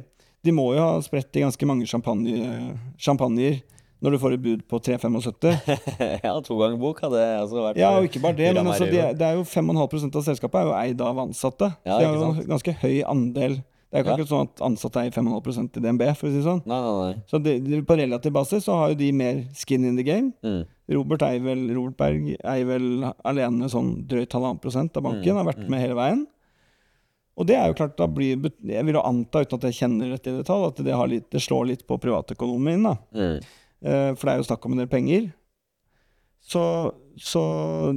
de må jo ha spredt i ganske mange champagne, champagner når du får et bud på 3,75. ja, to ganger bok hadde altså vært Ja, og ikke bare det, men altså, det, det er jo 5,5 av selskapet er jo eid av ansatte. Ja, det er jo en ganske høy andel. Det er jo Ja. ikke sånn at ansatte eier 5,5 i DNB, for å si det sånn. Nei, nei, nei. Så det, det, på relativ basis så har jo de mer skin in the game. Mm. Robert, vel, Robert Berg er vel alene sånn drøyt halvannen prosent av banken, Mm, har vært mm. med hele veien. Og det er jo klart, da blir Jeg vil jo anta, uten at jeg kjenner dette i detalj, at det, har litt, det slår litt på privatøkonomien, da. Mm. Eh, for det er jo snakk om en del penger. Så, så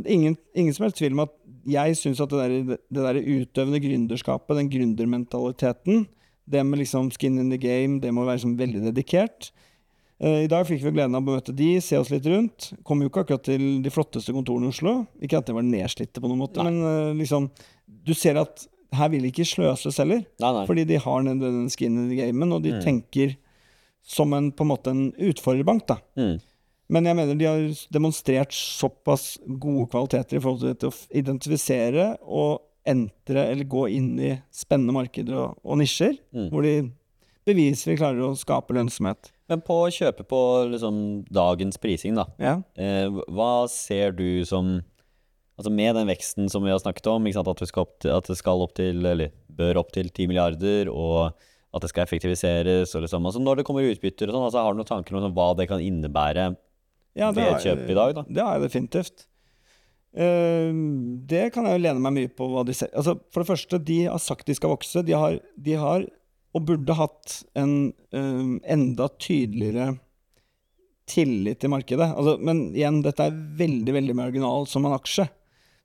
ingen, ingen som helst tvil om at jeg syns at det der, det der utøvende gründerskapet, den gründermentaliteten, det med liksom skin in the game, det må være liksom veldig dedikert. Eh, I dag fikk vi gleden av å møte de, se oss litt rundt. Kom jo ikke akkurat til de flotteste kontorene i Oslo. Ikke at de var nedslitte på noen måte, Nei. men eh, liksom Du ser at her vil de ikke sløses heller. Nei, nei. Fordi de har den, den skin in the gamen, og de Mm. tenker som en, på en måte en utfordrerbank, da. Mm. Men jeg mener de har demonstrert såpass gode kvaliteter i forhold til dette å identifisere og entre eller gå inn i spennende markeder og, og nisjer, Mm. hvor de beviselig klarer å skape lønnsomhet. Men på å kjøpe på liksom dagens prising, da. Ja. Eh, hva ser du som Altså med den veksten som vi har snakket om, sant, at, til, at det skal opp til, eller bør opp til 10 milliarder, og at det skal effektiviseres, og liksom, altså når det kommer utbytter og sånn, altså har du noen tanker om sånn, hva det kan innebære? Ja, Ved har- kjøp i dag, da? Det har jeg definitivt. Eh, det kan jeg jo lene meg mye på hva de ser. Altså, for det første, de har sagt de skal vokse. De har, de har og burde hatt en um, enda tydeligere tillit til markedet. Altså, men igjen, dette er veldig, veldig marginalt som en aksje.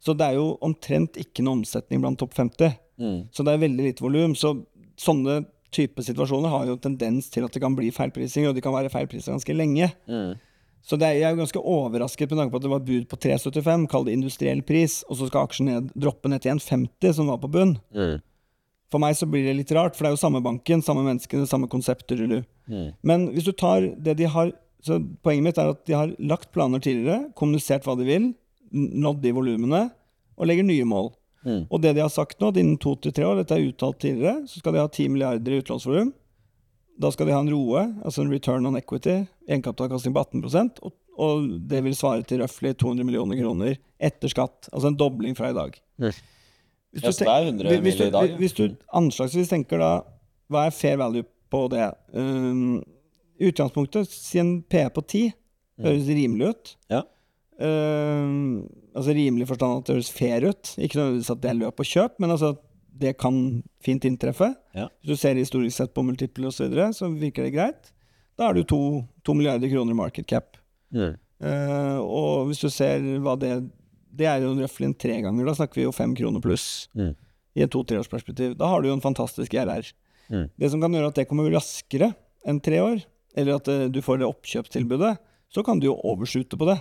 Så det er jo omtrent ikke noe omsetning blant topp 50. Mm. Så det er veldig lite volum. Så sånne type situasjoner har jo tendens til at det kan bli feilprising, og de kan være feilpriser ganske lenge. Mm. Så det er, jeg er jo ganske overrasket med tanke på at det var bud på 3,75, kall det industriell pris, og så skal aksjen ned, droppe ned til 1,50, som var på bunn. Mm. For meg så blir det litt rart, for det er jo samme banken, samme menneskene, samme konsepter. Mm. Men hvis du tar det de har så Poenget mitt er at de har lagt planer tidligere, kommunisert hva de vil, nådd de volumene, og legger nye mål. Mm. Og det de har sagt nå, at innen to til tre år, dette er uttalt tidligere, så skal de ha 10 milliarder i utlånsvolum. Da skal de ha en ROE, altså en return on equity, egenkapitalavkastning på 18 og, og det vil svare til røftlig 200 millioner kroner etter skatt. Altså en dobling fra i dag. Hvis du, Ja, så det er 100 hvis du, i dag. Hvis du anslagsvis tenker da, hva er fair value på det? Um, I utgangspunktet, si en P på 10, høres rimelig ut. Ja. Um, altså rimelig forstand at det høres fair ut. Ikke nødvendigvis at det er løp og kjøp, men altså det kan fint inntreffe. Ja. Hvis du ser historisk sett på multiple osv., så, videre, så virker det greit. Da er du to, to milliarder kroner i market cap. Eh, og hvis du ser hva det Det er jo røftlig en treganger. Da snakker vi jo fem kroner pluss Mm. i et to-treårsperspektiv. Da har du jo en fantastisk RR. Mm. Det som kan gjøre at det kommer raskere enn tre år, eller at uh, du får det oppkjøpstilbudet, så kan du jo overshoote på det.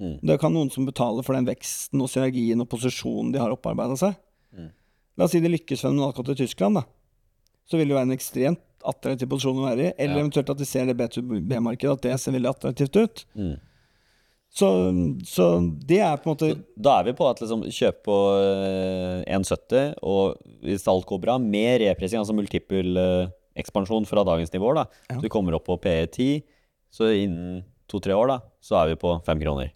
Ja. Det kan noen som betaler for den veksten og synergien og posisjonen de har opparbeida seg. La oss si det lykkes for dem akkurat i Tyskland, da. Så vil det være en ekstremt attraktiv posisjon å være i. Eller Ja. eventuelt at de ser det B2B-markedet, at det ser veldig attraktivt ut. Mm. Så, så det er på en måte Da er vi på at liksom kjøp på eh, 1,70, og hvis alt går bra, med repressing, altså multiple eh, ekspansjon fra dagens nivåer, da. Ja. Du kommer opp på PE10, så innen to-tre år, da, så er vi på fem kroner.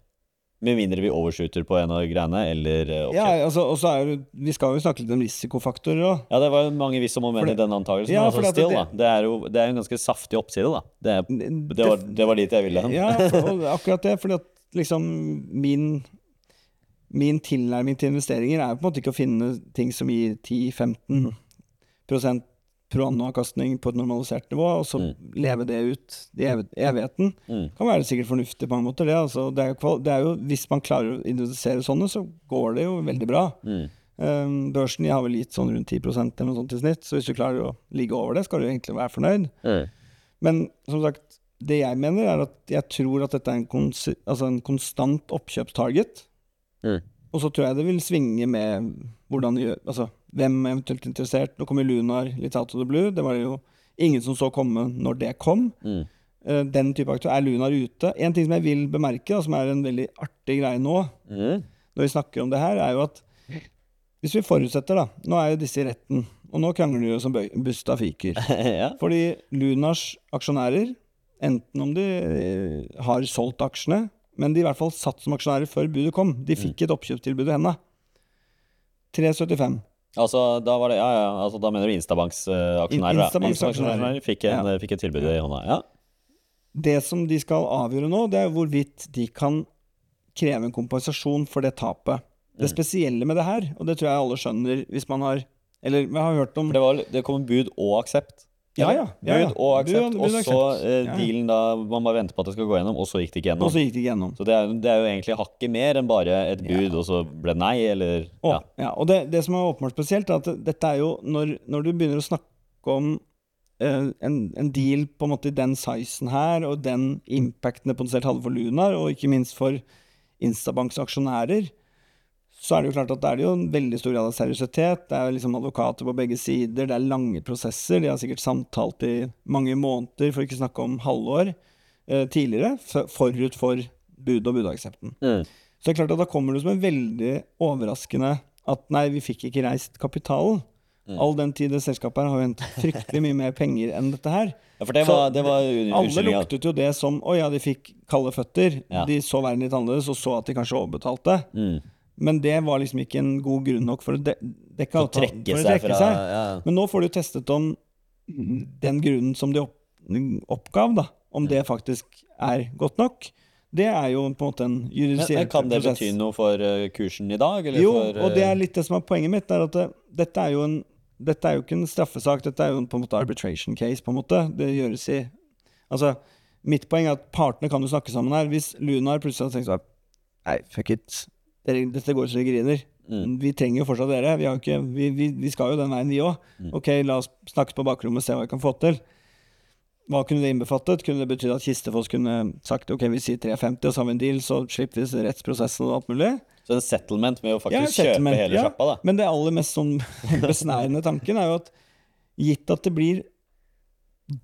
Med mindre vi overshooter på en av greiene, eller uh, Ja, altså, og så er det, Vi skal jo snakke litt om risikofaktorer òg. Ja, det var jo mange hvis om og men i denne den antakelsen. Ja, altså still, det-. Det er jo det er en ganske saftig oppside, da. Det, er, det, var, det var dit jeg ville hen. Ja, for, akkurat det. Fordi at liksom min Min tilnærming til investeringer er jo på en måte ikke å finne ting som gir 10-15 pro anno-avkastning på et normalisert nivå, og så Mm. leve det ut i evigheten. Mm. Kan være sikkert fornuftig på mange måter, det. Altså, det, er jo, det er jo, hvis man klarer å identifisere sånne, så går det jo veldig bra. Mm. Um, børsen har vel gitt sånn rundt 10% eller noe sånt i snitt, så hvis du klarer å ligge over det, skal du egentlig være fornøyd. Mm. Men som sagt, det jeg mener, er at jeg tror at dette er en, kons altså en konstant oppkjøpstarget. Mm. Og så tror jeg det vil svinge med hvordan du gjør Altså hvem er eventuelt interessert. Nå kommer Lunar litt out of the blue. Det var jo ingen som så komme når det kom. Mm. Uh, den type aktør. Er Lunar ute? En ting som jeg vil bemerke, da, som er en veldig artig greie nå, Mm. når vi snakker om det her, er jo at hvis vi forutsetter, da Nå er jo disse i retten, og nå krangler de jo som busta fiker. ja. Fordi Lunars aksjonærer, enten om de eh, har solgt aksjene, men de i hvert fall satt som aksjonærer før budet kom. De fikk et oppkjøpstilbud i henda. 375. Altså, da var det, ja, ja, altså, da mener du Instabanks eh, aksjonærer? Uh, Instabanks Instabanks fikk, en, Ja. fikk et tilbud i hånda. Ja. Det som de skal avgjøre nå, det er hvorvidt de kan kreve en kompensasjon for det tapet. Det Mm. spesielle med det her, og det tror jeg alle skjønner hvis man har Eller vi har hørt om det, var, det kom bud og aksept. Ja, ja. ja, ja. Bud og aksept, og så eh, dealen da man bare venter på at det skal gå gjennom, og så gikk det ikke gjennom. Og så gikk det ikke gjennom. Så det er, det er jo egentlig hakket mer enn bare et bud, og så ble det nei, eller Og, ja. ja, og det, det som er åpenbart spesielt, er at dette er jo når, når du begynner å snakke om eh, en, en deal på en måte i den sizen her, og den impacten det potensielt hadde for Lunar, og ikke minst for Instabanks aksjonærer, så er det jo klart at det er jo en veldig stor grad av seriøsitet. Det er liksom advokater på begge sider, det er lange prosesser. De har sikkert samtalt i mange måneder, for ikke snakke om halvår, eh, tidligere, forut for bud og budaksepten. Mm. Så det er klart at da kommer det som en veldig overraskende at nei, vi fikk ikke reist kapitalen. Mm. All den tid det selskapet her har jo hentet fryktelig mye mer penger enn dette her. ja, det var, det var Alle luktet jo det som å ja, de fikk kalde føtter. Ja. De så verden litt annerledes og så at de kanskje overbetalte. Mm. Men det var liksom ikke en god grunn nok for å de dekke For å trekke for å seg trekke fra seg. ja. Men nå får du testet om den grunnen som de opp oppgav, da, om det faktisk er godt nok. Det er jo på en måte en judisiell men kan det prosess. bety noe for eh, kursen i dag? Eller Jo, for, og det eh, er litt det som er poenget mitt. Er at det, dette, er jo en, dette er jo ikke en straffesak, dette er jo en, på en måte arbitration case. på en måte. Det gjøres i Altså, Mitt poeng er at partene kan jo snakke sammen her. Hvis Lunar plutselig hadde tenkt sånn Nei, fuck it. Dette går så det griner. Mm. Vi trenger jo fortsatt dere. Vi, har ikke, vi, vi, vi skal jo den veien, vi òg. Mm. Ok, la oss snakke på bakrommet og se hva vi kan få til. Hva kunne det innbefattet? Kunne det betydd at Kistefoss kunne sagt ok, vi sier 350, og så har vi en deal, så slipper vi rettsprosessen og alt mulig? Så en settlement med å faktisk Ja, kjøpe hele ja. sjappa, da. Men det aller mest sånn besnærende tanken er jo at gitt at det blir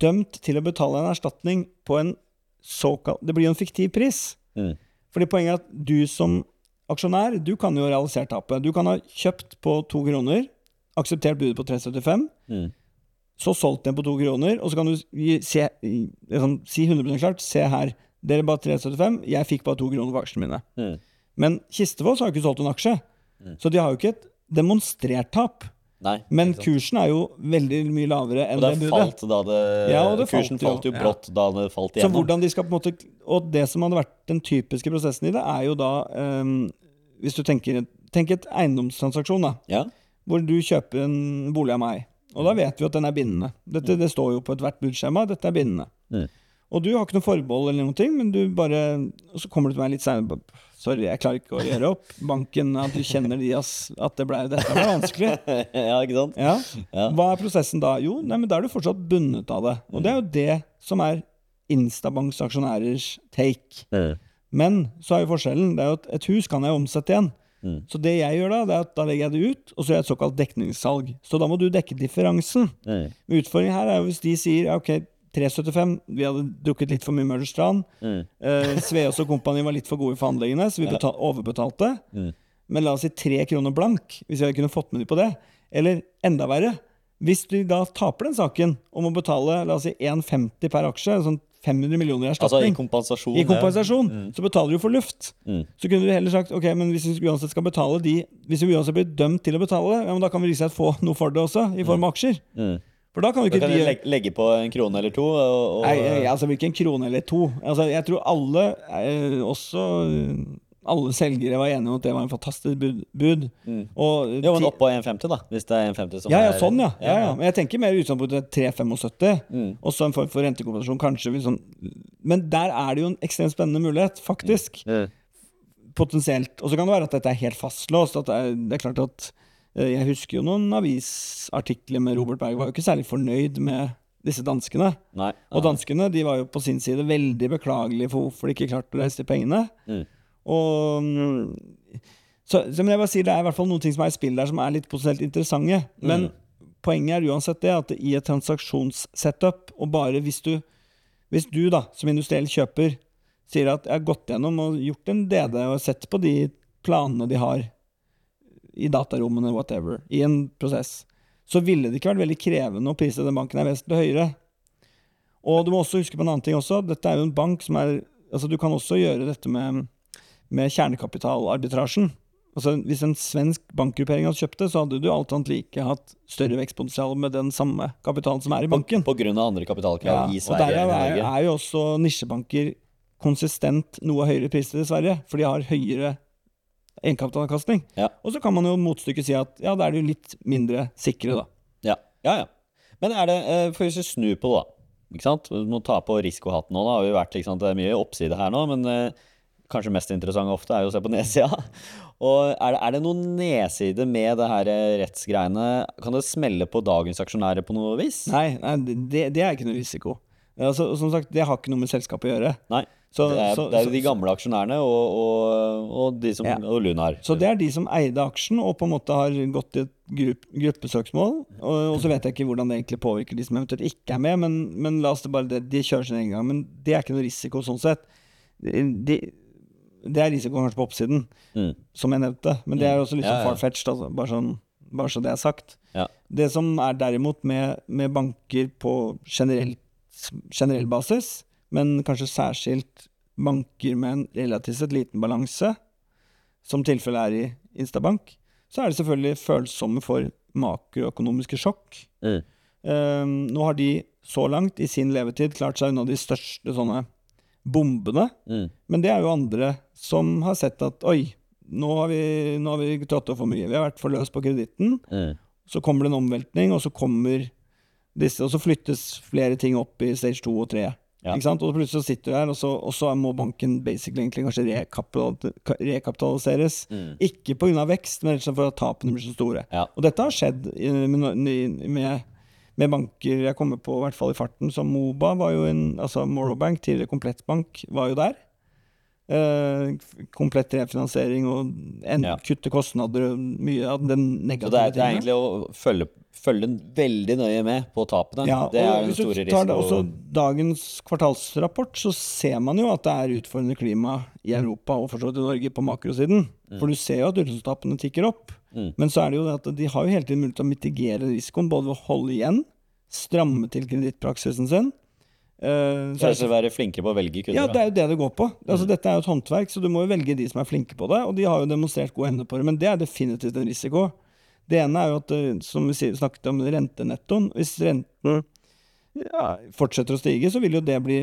dømt til å betale en erstatning på en såkalt Det blir jo en fiktiv pris. Mm. Fordi poenget er at du som aksjonær, du kan jo realisere tapet. Du kan ha kjøpt på to kroner, akseptert budet på 375, Mm. så solgt den på to kroner, og så kan du se, liksom, si 100% klart Se her, dere ba 375, jeg fikk bare to kroner på aksjene mine. Mm. Men Kistefoss har jo ikke solgt en aksje, Mm. så de har jo ikke et demonstrert tap. Nei. Men kursen er jo veldig mye lavere enn det det budet. falt da det, Ja, og det Kursen falt jo. falt jo Ja. brått da det falt igjennom. Så hvordan de skal på en måte Og det som hadde vært den typiske prosessen i det, er jo da ehm, Hvis du tenker Tenk et eiendomstransaksjon, da. Ja. hvor du kjøper en bolig av meg. Og da vet vi at den er bindende. Dette, det står jo på ethvert budskjema. Dette er bindende. Mm. Og du har ikke noe forbehold eller noen ting, men du bare Og så kommer du til meg litt seinere Sorry, jeg klarer ikke å gjøre opp. Banken, at du kjenner de, ass. At det ble, dette ble vanskelig. ja, ikke sant? Ja. Ja. Hva er prosessen da? Jo, nei, men da er du fortsatt bundet av det. Og det er jo det som er Instabanks aksjonærers take. Mm. Men så er jo forskjellen det er jo at et hus kan jeg omsette igjen. Mm. Så det jeg gjør da, det er at da legger jeg det ut, og så gjør jeg et såkalt dekningssalg. Så da må du dekke differansen. Mm. Utfordringen her er jo hvis de sier ja, ok, 375, vi hadde drukket litt for mye Møller Strand. Mm. Eh, Sveås og kompani var litt for gode i forhandlingene, så vi betal overbetalte. Mm. Men la oss si tre kroner blank, hvis jeg kunne fått med dem på det. Eller enda verre, hvis de da taper den saken og må betale la oss si 1,50 per aksje, sånn 500 millioner i erstatning. Altså i kompensasjon. i kompensasjon, Ja. Mm. så betaler du for luft. Mm. Så kunne du heller sagt ok, men hvis vi uansett skal betale de Hvis vi uansett blir dømt til å betale, ja, men da kan vi liksom få noe for det også, i form av aksjer. Mm. For da kan Da ikke kan de legge, legge på en krone eller to. Og, og, Nei, nei, altså hvilken krone eller to. Altså, jeg tror alle, eh, også alle selgere, var enige om at det var en fantastisk bud. bud. Mm. Og Jo, men oppå 1,50, da. Hvis det er 1,50 som ja, ja, sånn, ja. ja, ja. Men jeg tenker mer utgangspunktet 3,75. Mm. Og så en form for rentekompensasjon, kanskje. Sånn. Men der er det jo en ekstremt spennende mulighet, faktisk. Mm. Potensielt. Og så kan det være at dette er helt fastlåst. At det, er, det er klart at eh, Jeg husker jo noen avisartikler med Robert Berg var jo ikke særlig fornøyd med disse danskene. Nei. Og danskene de var jo på sin side veldig beklagelige for hvorfor de ikke klarte å reise de pengene. Mm. Og mm, så, så jeg bare sier Det er i hvert fall noen ting som er i spill der som er litt potensielt interessante. Men Mm. poenget er uansett det at i et transaksjonssetup, og bare hvis du Hvis du da, som industriell kjøper, sier at jeg har gått gjennom og gjort en DD og sett på de planene de har i datarommene, whatever, i en prosess, så ville det ikke vært veldig krevende å prise den banken er vesentlig høyere. Og du må også huske på en annen ting også. Dette er jo en bank som er Altså, du kan også gjøre dette med, med kjernekapitalarbitrasjen. Altså, hvis en svensk bankgruppering hadde kjøpt det, så hadde du alt annet like hatt større vekstpotensial med den samme kapitalen som er i banken. På grunn av andre kapitalkrav i og Sverige der enn i er, er jo også nisjebanker konsistent noe høyere priser i Sverige, for de har høyere egenkapitalavkastning. Ja. Og så kan man jo motstykket si at ja, da er de jo litt mindre sikre, da. Ja, ja. ja. Men er det eh, For hvis vi snur på det, da. Ikke sant? Du må ta på risikohatten nå. Da har vi vært, ikke sant? Det er mye oppside her nå, men eh, kanskje mest interessante ofte er jo å se på nedsida. Og er det, er det noen nedside med det her eh, rettsgreiene? Kan det smelle på dagens aksjonærer på noe vis? Nei, nei det, det er ikke noe risiko. Altså, som sagt, det har ikke noe med selskapet å gjøre. Nei. Så, det er, så, det er de gamle aksjonærene og, og, og de som Ja. og Lunar. Så det er de som eide aksjen og på en måte har gått i et grupp, gruppesøksmål. Og, og så vet jeg ikke hvordan det egentlig påvirker de som eventuelt ikke er med, men, men la oss det bare det, de kjører sin egen gang. Men det er ikke noe risiko sånn sett. De, det er risikoen kanskje på oppsiden, Mm. som jeg nevnte. Men det er også litt Ja, sånn ja. far-fetched, altså. Bare, sånn, bare så det er sagt. Ja. Det som er derimot med, med banker på generell, generell basis, men kanskje særskilt banker med en relativt sett liten balanse, som tilfellet er i Instabank, så er de selvfølgelig følsomme for makroøkonomiske sjokk. Mm. Um, nå har de så langt i sin levetid klart seg unna de største sånne bombene, Mm. men det er jo andre som har sett at oi, nå har vi, nå har vi trådt over for mye, vi har vært for løs på kreditten, Mm. så kommer det en omveltning, og så kommer disse, og så flyttes flere ting opp i stage 2 og 3. Ja. Ikke sant? Og plutselig så sitter du her, og så, og så må banken basically egentlig kanskje rekapital, rekapitaliseres. Mm. Ikke pga. vekst, men rett og slett for at tapene blir så store. Ja. Og dette har skjedd med, med, med banker jeg kommer på, i hvert fall i farten, som Moba var jo en Altså Morrow Bank, tidligere Komplettbank, var jo der. Eh, komplett refinansiering og en, Ja. kutte kostnader og mye av den Så det er, det er egentlig å følge, følge veldig nøye med på tapene. Ja, det er den store risikoen. også dagens kvartalsrapport, så ser man jo at det er utfordrende klima i Europa og for så vidt i Norge på makrosiden. For du ser jo at utenlandstapene tikker opp. Mm. Men så er det jo det at de har jo hele tiden mulighet til å mitigere risikoen, både ved å holde igjen, stramme til kredittpraksisen sin. Eh, så er det Kanskje være flinkere på å velge kunder. ja, det er jo det det går på. Mm. Altså, Dette er jo et håndverk, så du må jo velge de som er flinke på det. Og de har jo demonstrert god evne på det, men det er definitivt en risiko. Det ene er jo at, eh, som vi snakket om, rentenettoen. Hvis renten ja, fortsetter å stige, så vil jo det bli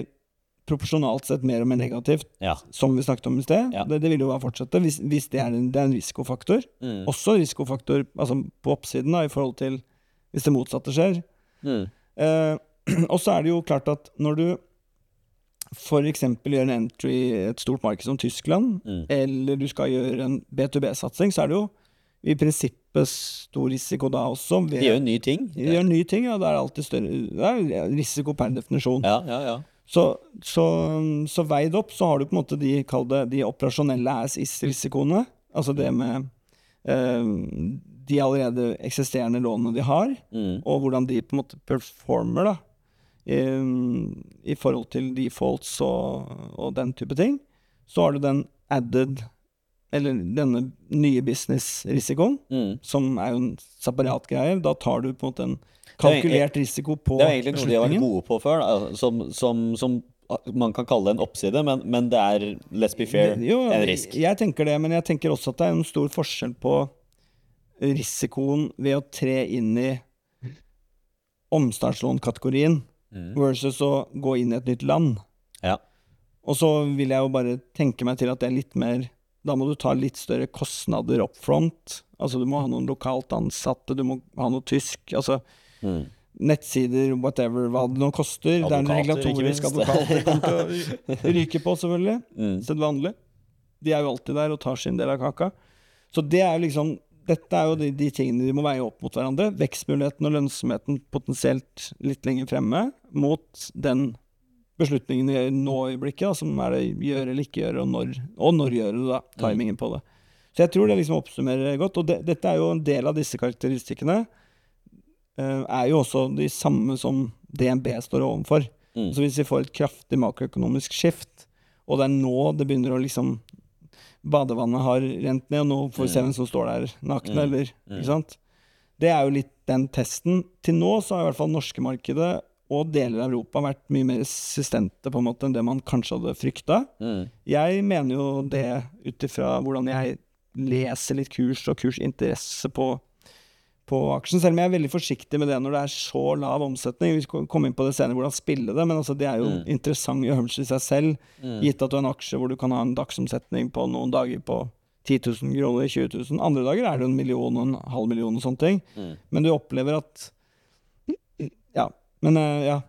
proporsjonalt sett mer og mer negativt, Ja. som vi snakket om i sted. Ja. Det, det vil jo bare fortsette hvis, hvis det, er en, det er en risikofaktor. Mm. Også risikofaktor altså på oppsiden da, i forhold til hvis det motsatte skjer. Mm. Eh, og så er det jo klart at når du f.eks. gjør en entry i et stort marked som Tyskland, Mm. eller du skal gjøre en B2B-satsing, så er det jo i prinsippet stor risiko da også. Ved, De gjør nye ting. de gjør nye ting, ja. Det er alltid større Det er risiko per definisjon. Ja, ja, ja. Så, så, så veid opp så har du på en måte de, kall det, de operasjonelle as is-risikoene. Altså det med eh, de allerede eksisterende lånene de har, Mm. og hvordan de på en måte performer da, i, i forhold til defaults og, og den type ting. Så har du den added, eller denne nye business-risikoen, Mm. som er jo en separat greie. Da tar du på en måte en er kalkulert risiko på beslutningen. Det er egentlig noe de har vært gode på før, da, som, som, som man kan kalle det en oppside, men, men det er, let's be fair, Det- jo, en risk. Jeg tenker det, men jeg tenker også at det er en stor forskjell på risikoen ved å tre inn i omstartslånkategorien Mm. versus å gå inn i et nytt land. Ja. Og så vil jeg jo bare tenke meg til at det er litt mer Da må du ta litt større kostnader up front. Altså du må ha noen lokalt ansatte, du må ha noe tysk. Altså Mm. nettsider, whatever, hva det nå koster. det er en Advokater, regulatorisk advokat det kommer til å ryke på, selvfølgelig. Mm. Sedvanlig. De er jo alltid der og tar sin del av kaka. Så det er jo liksom Dette er jo de, de tingene de må veie opp mot hverandre. Vekstmuligheten og lønnsomheten potensielt litt lenger fremme mot den beslutningen de gjør nå i øyeblikket, da, som er det gjøre eller ikke gjøre, og når, og når gjøre det, da. Timingen på det. Så jeg tror det liksom oppsummerer godt. Og det, dette er jo en del av disse karakteristikkene. Uh, er jo også de samme som DNB står overfor. Mm. Så hvis vi får et kraftig makroøkonomisk skift, og det er nå det begynner å liksom Badevannet har rent ned, og nå får vi se hvem som står der nakne, Mm. eller Ikke sant? Det er jo litt den testen. Til nå så har i hvert fall norske markedet og deler av Europa vært mye mer resistente på en måte enn det man kanskje hadde frykta. Mm. Jeg mener jo det ut ifra hvordan jeg leser litt kurs og kursinteresse på, på aksjen, selv om jeg er veldig forsiktig med det når det er så lav omsetning. Vi skal komme inn på det senere, hvordan spille det, men altså det er jo Mm. interessant øvelse i seg selv. Mm. Gitt at du har en aksje hvor du kan ha en dagsomsetning på noen dager på 10 000 kroner, 20 000. Andre dager er det en million og en halv million og sånne ting. Mm. Men du opplever at Ja. Men eh, ja.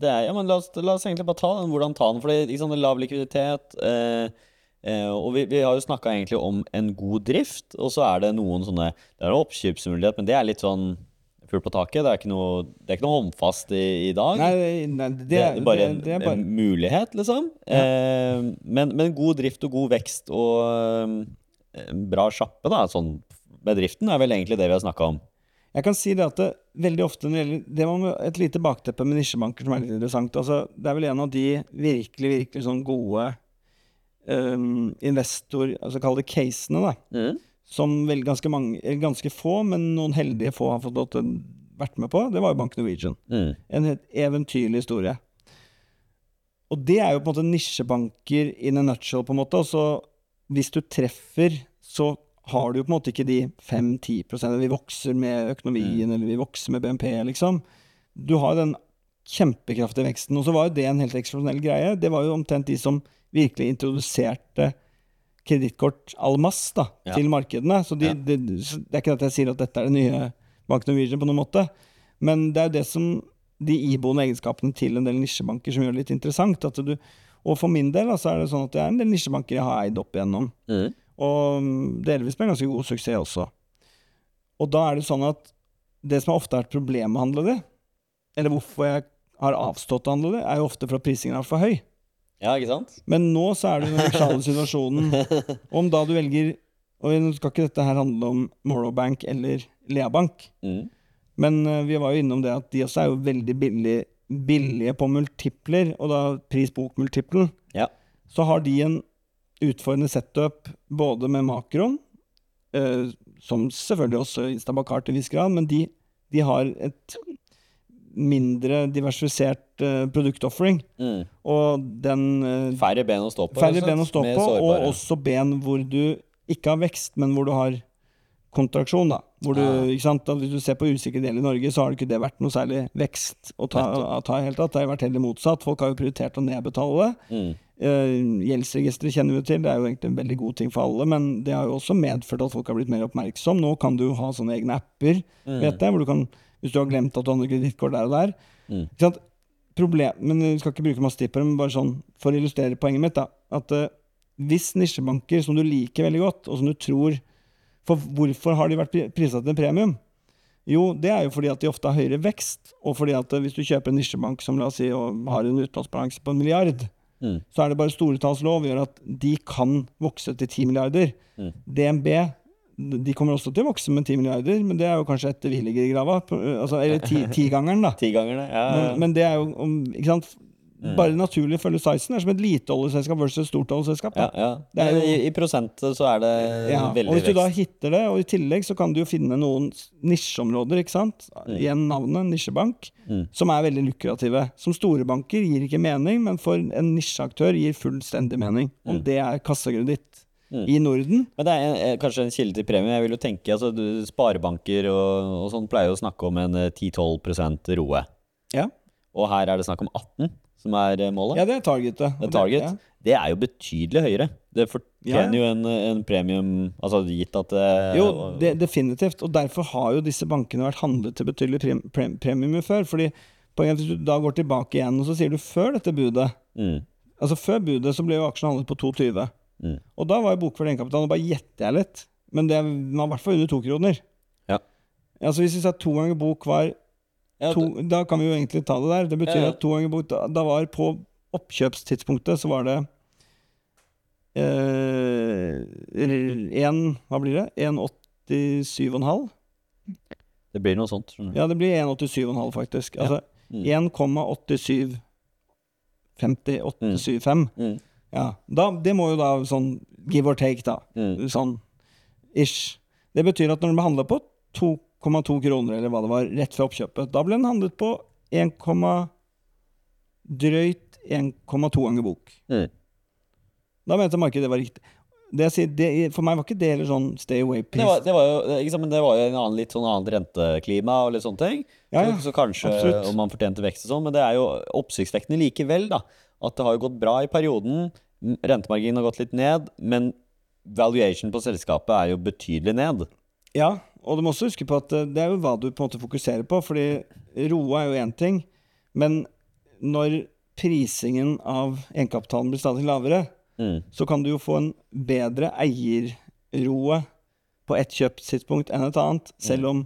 Det er, ja, men la oss, la oss egentlig bare ta den. Hvordan ta den? For det er lav likviditet. Eh, eh, og vi, vi har jo snakka egentlig om en god drift, og så er det noen sånne Det er oppkjøpsmulighet, men det er litt sånn fugl på taket. Det er ikke noe, det er ikke noe håndfast i, i dag. Nei, nei det, det er bare en, det, er bare en mulighet, liksom. Eh, men, men god drift og god vekst og eh, bra sjappe, da, sånn bedriften, er vel egentlig det vi har snakka om. Jeg kan si det at det, veldig ofte når det gjelder Det var et lite bakteppe med nisjebanker som er litt interessant. Altså, det er vel en av de virkelig, virkelig sånn gode um, investor... Altså kall det casene, da. Mm. Som vel ganske mange Ganske få, men noen heldige få har fått lov til vært med på. Det var jo Bank Norwegian. Mm. En helt eventyrlig historie. Og det er jo på en måte nisjebanker in a nutshell, på en måte. Og så hvis du treffer, så har du jo på en måte ikke de 5-10% Vi vokser med økonomien, eller vi vokser med BNP, liksom. Du har jo den kjempekraftige veksten. Og så var jo det en helt eksplosjonell greie. Det var jo omtrent de som virkelig introduserte kredittkort al masse da, Ja. til markedene. Så, de, Ja. det, det er ikke at jeg sier at dette er det nye Bank Norwegian på noen måte. Men det er jo det som de iboende egenskapene til en del nisjebanker som gjør det litt interessant. At du, og for min del altså, er det sånn at det er en del nisjebanker jeg har eid opp igjennom. Mm. Og mm, delvis med ganske god suksess også. Og da er det sånn at det som ofte er et problem med å handle det, eller hvorfor jeg har avstått å handle det, er jo ofte for at prisingen er for høy. Ja, ikke sant? Men nå så er det den neutrale situasjonen. Om da du velger Og nå skal ikke dette her handle om Morrow Bank eller Lea Bank, Mm. men eh, vi var jo innom det at de også er jo veldig billig, billige på multipler, og da pris-bok-multiplen. Ja. Så har de en utfordrende setup både med makroen, eh, som selvfølgelig også Instabak har til en viss grad, men de, de har et mindre diversifisert uh, produktoffering. Mm. Og den eh, Færre ben å stå på. Færre ben å stå på, og også ben hvor du ikke har vekst, men hvor du har kontraksjon, da. Hvor du, ja. ikke sant? Hvis du ser på usikre deler i Norge, så har det ikke det vært noe særlig vekst å ta, å ta helt tatt. Det har vært heller motsatt. Folk har jo prioritert å nedbetale. Mm. Uh, Gjeldsregisteret kjenner vi til, det er jo egentlig en veldig god ting for alle, men det har jo også medført at folk har blitt mer oppmerksom. Nå kan du jo ha sånne egne apper, Mm. vet jeg, hvor du kan, hvis du har glemt at du har kredittkort der og der. Mm. Ikke sant? Problem, men Vi skal ikke bruke masse tid på det, men bare sånn for å illustrere poenget mitt. da, at uh, Hvis nisjebanker som du liker veldig godt, og som du tror For hvorfor har de vært pri- priset til en premium? Jo, det er jo fordi at de ofte har høyere vekst, og fordi at eh, hvis du kjøper en nisjebank som la oss si, og har en utlånsbalanse på en milliard, Mm. så er det bare storetallslov gjør at de kan vokse til 10 milliarder. Mm. DNB de kommer også til å vokse med 10 milliarder, men det er jo kanskje etter vi ligger i grava. Altså, eller ti- tigangeren, da. Tigangerne. Ja, ja. Men, men det er jo ikke sant? Mm. Bare naturlig følge sizen. Er som et lite oljeselskap versus et stort oljeselskap. ja, ja. Jo- I, I prosent så er det Ja, veldig og hvis du da hitter det, og i tillegg så kan du jo finne noen nisjeområder, ikke sant? Igjen navnet, nisjebank, Mm. som er veldig lukrative. Som store banker gir ikke mening, men for en nisjeaktør gir fullstendig mening. Om det er kassakreditt Mm. i Norden. Men det er en, eh, kanskje en kilde til premie. Jeg vil jo tenke, altså du, Sparebanker og, og sånn pleier jo å snakke om en eh, 10-12% roe. Ja. Og her er det snakk om 18, som er eh, målet. Ja, det er targetet. Det er target. Ja. Det er jo betydelig høyere. Det fortjener Ja, jo en, en premium, altså gitt at det Jo, det, definitivt. Og derfor har jo disse bankene vært handlet til betydelig pre, pre, premium før. fordi poenget Hvis du da går tilbake igjen og så sier du før dette budet mm, Altså Før budet så ble jo aksjen handlet på 2,20. Mm, Og da var jo bokført egenkapital, og bare gjetter jeg litt, men det var i hvert fall under to kroner. Ja. Altså Hvis vi sa to ganger bok var ja, to, Da kan vi jo egentlig ta det der. Det betyr Ja, ja. at to ganger bok da, da var på oppkjøpstidspunktet så var det eh, en, Hva blir det? 1,87,5? Det blir noe sånt. Ja, det blir 1,87,5 faktisk. Altså Mm. 1,87 58,75. Mm, Ja, da, det må jo da sånn give or take, da. mm, Sånn ish. Det betyr at når den ble handla på 2,2 kroner, eller hva det var, rett før oppkjøpet, da ble den handlet på 1, drøyt 1,2 ganger bok. mm. Da mente markedet det var riktig. Det sier, det, for meg var ikke det sånn stay away Det, var, pris. det, var jo, liksom, det var jo en annen, litt sånn annet renteklima og litt sånne ting. Ja, ja, så, så kanskje absolutt. om man fortjente vekst og sånn, men det er jo oppsiktsvekkende likevel, da. At det har jo gått bra i perioden. Rentemarginen har gått litt ned, men valuation på selskapet er jo betydelig ned. Ja, og du må også huske på at eh, det er jo hva du på en måte fokuserer på, fordi ROA er jo én ting, men når prisingen av egenkapitalen blir stadig lavere, Mm. så kan du jo få en bedre eierroe på ett kjøpstidspunkt enn et annet, selv om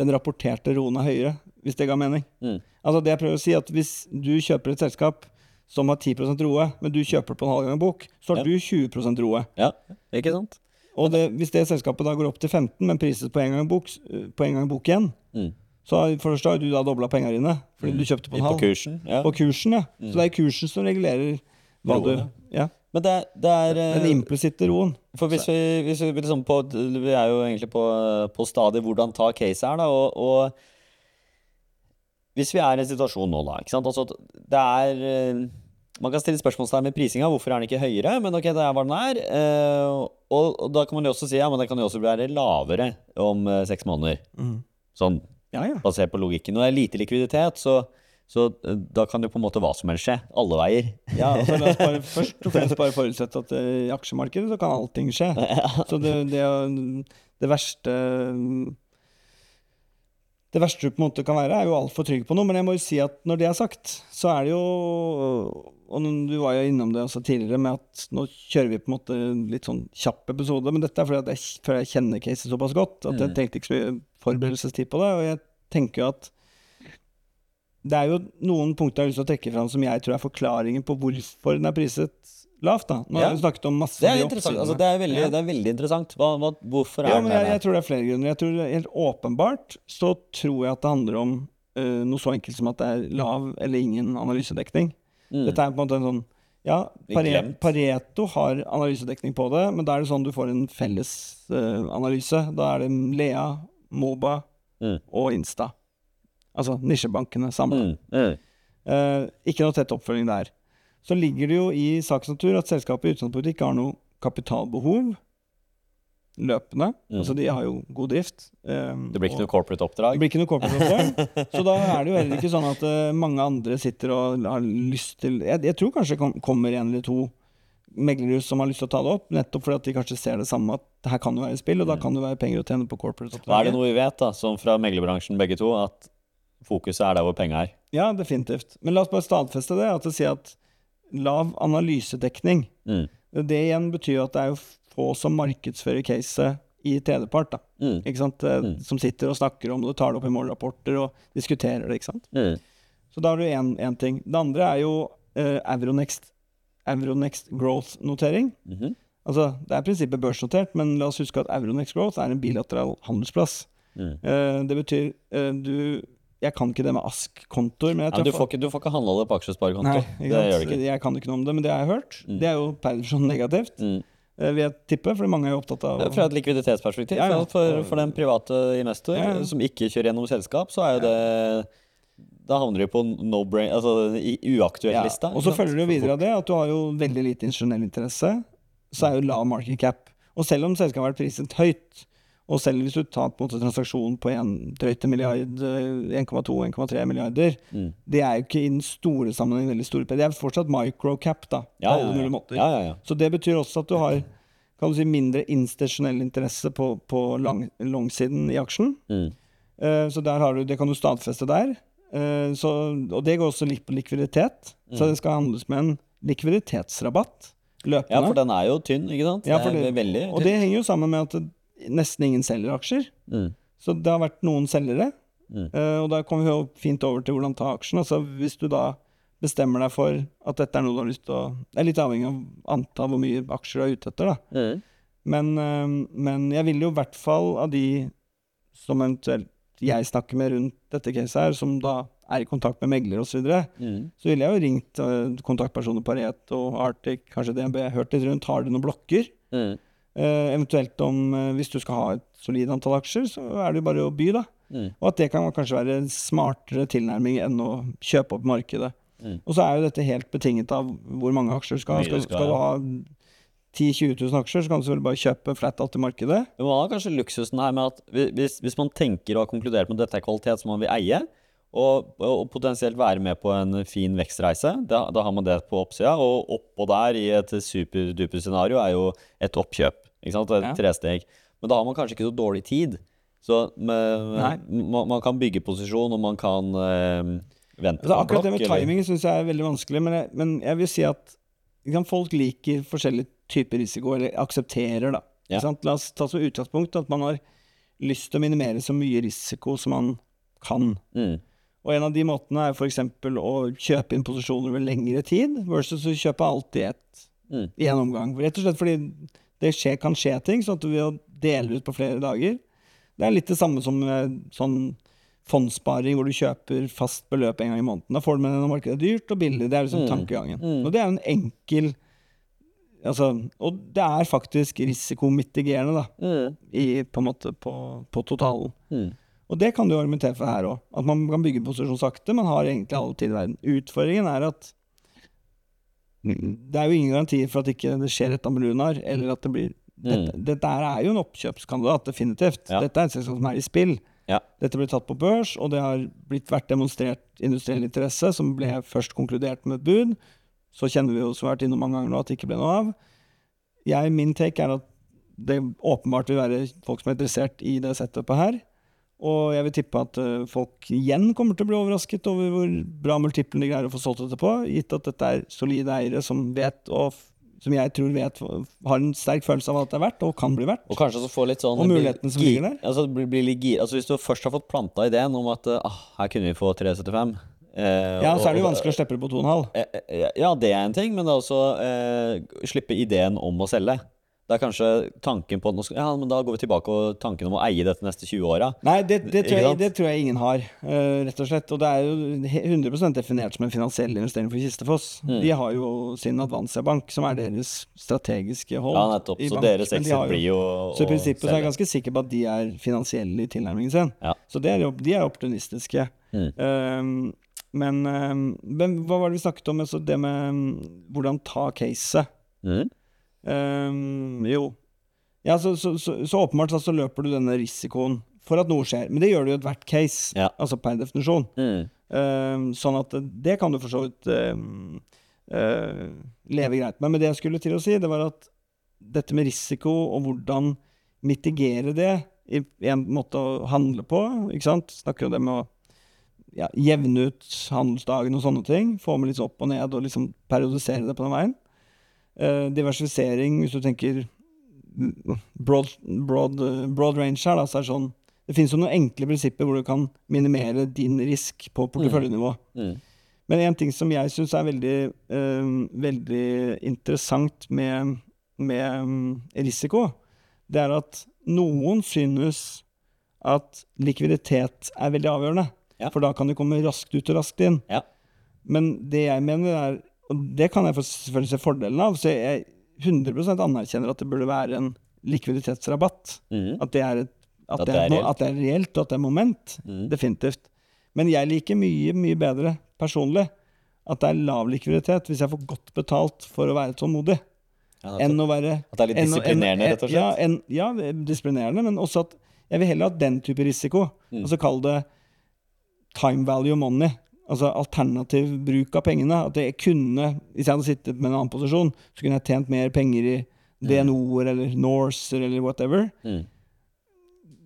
den rapporterte roen er høyere, hvis det ga mening. Mm. Altså det jeg prøver å si, at hvis du kjøper et selskap som har 10% roe, men du kjøper det på en halv gang bok, så har Ja. du 20% roe. Ja, ikke sant? Og det, hvis det selskapet da går opp til 15, men prises på en gang bok, på en gang bok igjen, Mm. så har- for det har du da dobla penga dine, fordi du kjøpte på en halv. På kursen. Ja. På kursen, ja. Så det er kursen som regulerer hva Roen, du Ja. Men det, det er eh, Den implisitte roen. For hvis vi, hvis vi liksom på, Vi er jo egentlig på, på stadiet hvordan ta case her, da. Og, og hvis vi er i en situasjon nå, da ikke sant? Altså, det er eh, Man kan stille spørsmålstegn med prisinga. Hvorfor er den ikke høyere? Men ok, det er hva den er. eh, og, og da kan man jo også si ja, men det kan jo også være lavere om eh, seks måneder. Sånn Ja, ja. basert på logikken. Når det er lite likviditet, så, så da kan jo på en måte hva som helst skje. Alle veier. Ja, altså La oss bare først og fremst bare forutsette at i aksjemarkedet så kan allting skje. Så det, det, det verste Det verste du på en måte kan være, er jo altfor trygg på noe. Men jeg må jo si at når det er sagt, så er det jo Og du var jo innom det også tidligere med at nå kjører vi på en måte litt sånn kjapp episode. Men dette er fordi at jeg, fordi jeg kjenner caset såpass godt at jeg tenkte ikke så mye forberedelsestid på det. Og jeg tenker jo at det er jo noen punkter jeg har lyst til å trekke fram som jeg tror er forklaringen på hvorfor den er priset lavt. da. Nå Ja. har vi snakket om masse Det er interessant. Altså, det, er veldig, Ja. det er veldig interessant. Hva, hva, hvorfor er Ja, men den jeg, jeg tror det er flere grunner. Jeg tror Helt åpenbart så tror jeg at det handler om uh, noe så enkelt som at det er lav eller ingen analysedekning. Mm. Dette er på en måte en sånn Ja, Pare. Pareto har analysedekning på det, men da er det sånn du får en felles uh, analyse. Da er det Lea, Moba Mm. og Insta. Altså nisjebankene samla. Mm. Eh, ikke noe tett oppfølging der. Så ligger det jo i sakens natur at selskapet i utgangspunktet ikke har noe kapitalbehov. løpende. Mm. Altså, de har jo god drift. Um, Det blir ikke noe corporate oppdrag? det blir ikke noe corporate oppdrag. så da er det jo heller ikke sånn at uh, mange andre sitter og har lyst til Jeg, jeg tror kanskje det kom, kommer en eller to meglerhus som har lyst til å ta det opp, nettopp fordi at de kanskje ser det samme, at det her kan jo være spill, og da kan det være penger å tjene på corporate Mm. er det noe vi vet, da, som fra meglerbransjen begge to, at fokuset er der hvor penga er. Ja, definitivt. Men la oss bare stadfeste det, at det sier at lav analysedekning Mm. Det igjen betyr at det er jo få som markedsfører caset i tredjepart, da. Mm. Ikke sant? Eh, Mm. Som sitter og snakker om det, tar det opp i målrapporter og diskuterer det, ikke sant. Mm. Så da har du én ting. Det andre er jo eh, Euronext, Euronext Growth-notering. Mhm. Altså, det er i prinsippet børsnotert, men la oss huske at Euronext Growth er en bilateral handelsplass. Mm. Eh, det betyr eh, du Jeg kan ikke det med ASK-kontoer, Ja, du, får ikke, du får ikke handla det på aksjesparekonto. Nei, det gjør det ikke. Jeg kan ikke noe om det, men det har jeg hørt. Mm. Det er jo per definisjon negativt, Mm. eh, vil jeg tippe, for mange er jo opptatt av Fra et likviditetsperspektiv, Ja, ja. For, for den private investor som ikke kjører gjennom selskap, så er jo det Da havner de på no brain Altså i uaktuell Ja, lista. Og så følger du videre av det at du har jo veldig lite ingeniell interesse. Så er jo lav market cap. Og selv om selskapet har vært priset høyt, og selv hvis du tar på en måte transaksjonen på en drøyt milliard, eh, 1,2-1,3 milliarder, Mm. det er jo ikke i den store sammenheng veldig store. Det er fortsatt microcap, da. Ja, på alle ja. mulige måter. ja, ja, ja. Så det betyr også at du har kan du si, mindre institusjonell interesse på, på lang, langsiden i aksjen. Mm. Uh, Så der har du, det kan du stadfeste der. Uh, Så, og det går også litt på likviditet. Så Mm. det skal handles med en likviditetsrabatt løpende. ja, for den er jo tynn, ikke sant? Ja, for det er veldig tynn. og det henger jo sammen med at nesten ingen selger aksjer. mm. Så det har vært noen selgere. Mm. Eh, og da kommer vi jo fint over til hvordan ta aksjen. Altså hvis du da bestemmer deg for at dette er noe du har lyst til å Det er litt avhengig av antall hvor mye aksjer du er ute etter, da. Mm. Men, eh, men jeg vil jo i hvert fall av de som eventuelt jeg snakker med rundt dette caset her, som da er i kontakt med megler osv., så, videre, Mm. så ville jeg jo ringt eh, kontaktpersoner på Pareto, Arctic, kanskje DNB, hørt litt rundt. Har de noen blokker? Mm. Eh, eventuelt om eh, hvis du skal ha et solid antall aksjer, så er det jo bare å by, da. Mm. Og at det kan kanskje være en smartere tilnærming enn å kjøpe opp markedet. Mm. Og så er jo dette helt betinget av hvor mange aksjer du skal ha. Skal, du skal du ha 10 000-20 000 aksjer, så kan du selvfølgelig bare kjøpe flat alt i markedet. Men man har kanskje luksusen her med at hvis, hvis man tenker og har konkludert med at dette er kvalitet som man vil eie, og, og potensielt være med på en fin vekstreise, da, da har man det på oppsida. Og oppå der, i et superduper scenario, er jo et oppkjøp. Ikke sant? Et Ja. tresteg. Men da har man kanskje ikke så dårlig tid. Så med, man, man kan bygge posisjon, og man kan eh, vente Altså, på akkurat det med eller- timing syns jeg er veldig vanskelig, men jeg, men jeg vil si at liksom, folk liker forskjellige typer risiko, eller aksepterer, da. Ja. La oss ta som utgangspunkt at man har lyst til å minimere så mye risiko som man kan. Mm. Og en av de måtene er f.eks. å kjøpe inn posisjoner over lengre tid, versus å kjøpe alt i ett Mm. i en omgang. Rett og slett fordi det skje, kan skje ting, sånn at ved å dele ut på flere dager Det er litt det samme som eh, sånn fondssparing hvor du kjøper fast beløp en gang i måneden. Da får du med deg når markedet er dyrt og billig. Det er liksom Mm. tankegangen. Mm. Og det er jo en enkel Altså, og det er faktisk risikomitigerende, da, Mm. i, på måte på, på totalen. Mm. Og det kan du argumentere for her òg. At man kan bygge posisjon sakte. Man har egentlig all tid i verden. Utfordringen er at det er jo ingen garantier for at ikke det skjer et Amrunar, eller at det blir Dette, dette er jo en oppkjøpskandidat, definitivt. Ja. Dette er et selskap som er i spill. Ja. Dette ble tatt på børs, og det har blitt vært demonstrert industriell interesse, som ble først konkludert med et bud. Så kjenner vi jo, som vært innom mange ganger nå, at det ikke ble noe av. Jeg, min take er at det åpenbart vil være folk som er interessert i det setupet her. Og jeg vil tippe at eh, folk igjen kommer til å bli overrasket over hvor bra multiplen de greier å få solgt dette på, gitt at dette er solide eiere som vet, og som jeg tror vet, har en sterk følelse av at det er verdt, og kan bli verdt. Og kanskje også få litt sånn Og muligheten som ligger der. Altså, bli, bli litt gir, altså Hvis du først har fått planta ideen om at eh, ah, her kunne vi få 375 eh, Ja, så er det jo vanskelig å slippe det på 2,5. Eh, eh, Ja, det er en ting, men det er også eh, slippe ideen om å selge. Det er kanskje tanken på at Ja, men da går vi tilbake og tanken om å eie dette neste 20 åra. Nei, det, det, tror jeg, det tror jeg ingen har, eh, rett og slett. Og det er jo 100% definert som en finansiell investering for Kistefoss. Mm. De har jo sin Advansia-bank, som er deres strategiske hold. Ja, nettopp. Så bank, deres de exit jo- blir jo Så i prinsippet så er jeg ganske sikker på at de er finansielle i tilnærmingen sin. Ja. Så det er jo, de er opportunistiske. Mm. Um, men, ehm, men hva var det vi snakket om? Altså det med mm, hvordan ta caset. Mm. Ehm, jo, Ja, så, så, så, så åpenbart så, løper du denne risikoen for at noe skjer. Men det gjør du jo i ethvert case, Ja. altså per definisjon. Mm. Um, sånn at det kan du for så vidt um, uh, leve greit med. Men det jeg skulle til å si, det var at dette med risiko og hvordan mitigere det i i en måte å handle på, ikke sant? Snakker jo det med å ja, jevne ut handelsdagen og sånne ting. Få med litt opp og ned og liksom periodisere det på den veien. Eh, diversifisering, hvis du tenker broad, broad, broad range her, da, så er det sånn Det finnes jo noen enkle prinsipper hvor du kan minimere din risk på porteføljenivå. Mm. Men en ting som jeg syns er veldig, eh, veldig interessant med, med mm, risiko, det er at noen synes at likviditet er veldig avgjørende. Ja. For da kan du komme raskt ut og raskt inn. Ja. Men det jeg mener er Og det kan jeg selvfølgelig se fordelen av, så jeg 100 anerkjenner at det burde være en likviditetsrabatt. Mm. At det er, et, at At det er, at det er reelt, og at det er moment. Mm. Definitivt. Men jeg liker mye, mye bedre personlig at det er lav likviditet hvis jeg får godt betalt for å være tålmodig, Ja, enn å være At det er litt disiplinerende, rett og slett. ja, en, ja, disiplinerende, men også at jeg vil heller ha den type risiko. Mm. Altså kall det time value money. Altså alternativ bruk av pengene. At jeg kunne, hvis jeg hadde sittet med en annen posisjon, så kunne jeg tjent mer penger i DNO-er eller Norser eller whatever. Mm.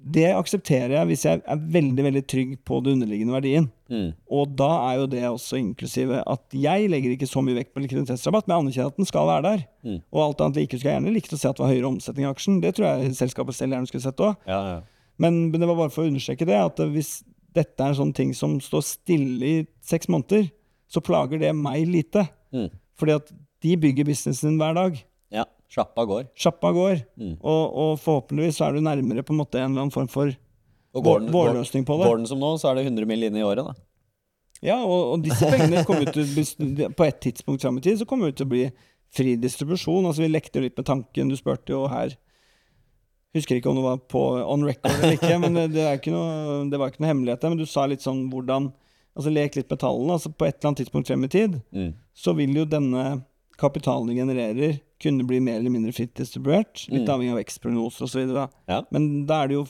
Det aksepterer jeg hvis jeg er veldig veldig trygg på den underliggende verdien. Mm. Og da er jo det også inklusive at jeg legger ikke så mye vekt på likviditetsrabatt, men jeg anerkjenner at den skal være der. Mm. Og alt annet like skulle jeg gjerne likt å se at det var høyere omsetning i aksjen. Det tror jeg selskapet selv gjerne skulle sett òg. Ja, ja. Men, men det var bare for å understreke det, at hvis dette er en sånn ting som står stille i seks måneder, så plager det meg lite. Mm. Fordi at de bygger businessen sin hver dag. ja. Sjappa går. Sjappa går. Mm. Og, og forhåpentligvis så er du nærmere på en måte en eller annen form for Og går den, vårløsning på det. går den som nå, så er det 100 mill. inn i året, da. Ja, og, og disse pengene kommer ut til På et tidspunkt fram i tid så kommer det til å bli fri distribusjon. Altså Vi lekte litt med tanken. Du spurte jo her Husker ikke om det var på on record eller ikke, men det, det, noe, det var ikke noe hemmelighet der. Men du sa litt sånn hvordan Altså Lek litt med tallene. Altså På et eller annet tidspunkt frem i tid Mm. så vil jo denne kapitalen du genererer, kunne bli mer eller mindre fritt distribuert. Litt Mm. avhengig av vekstprognoser osv. Ja. Men da er det jo,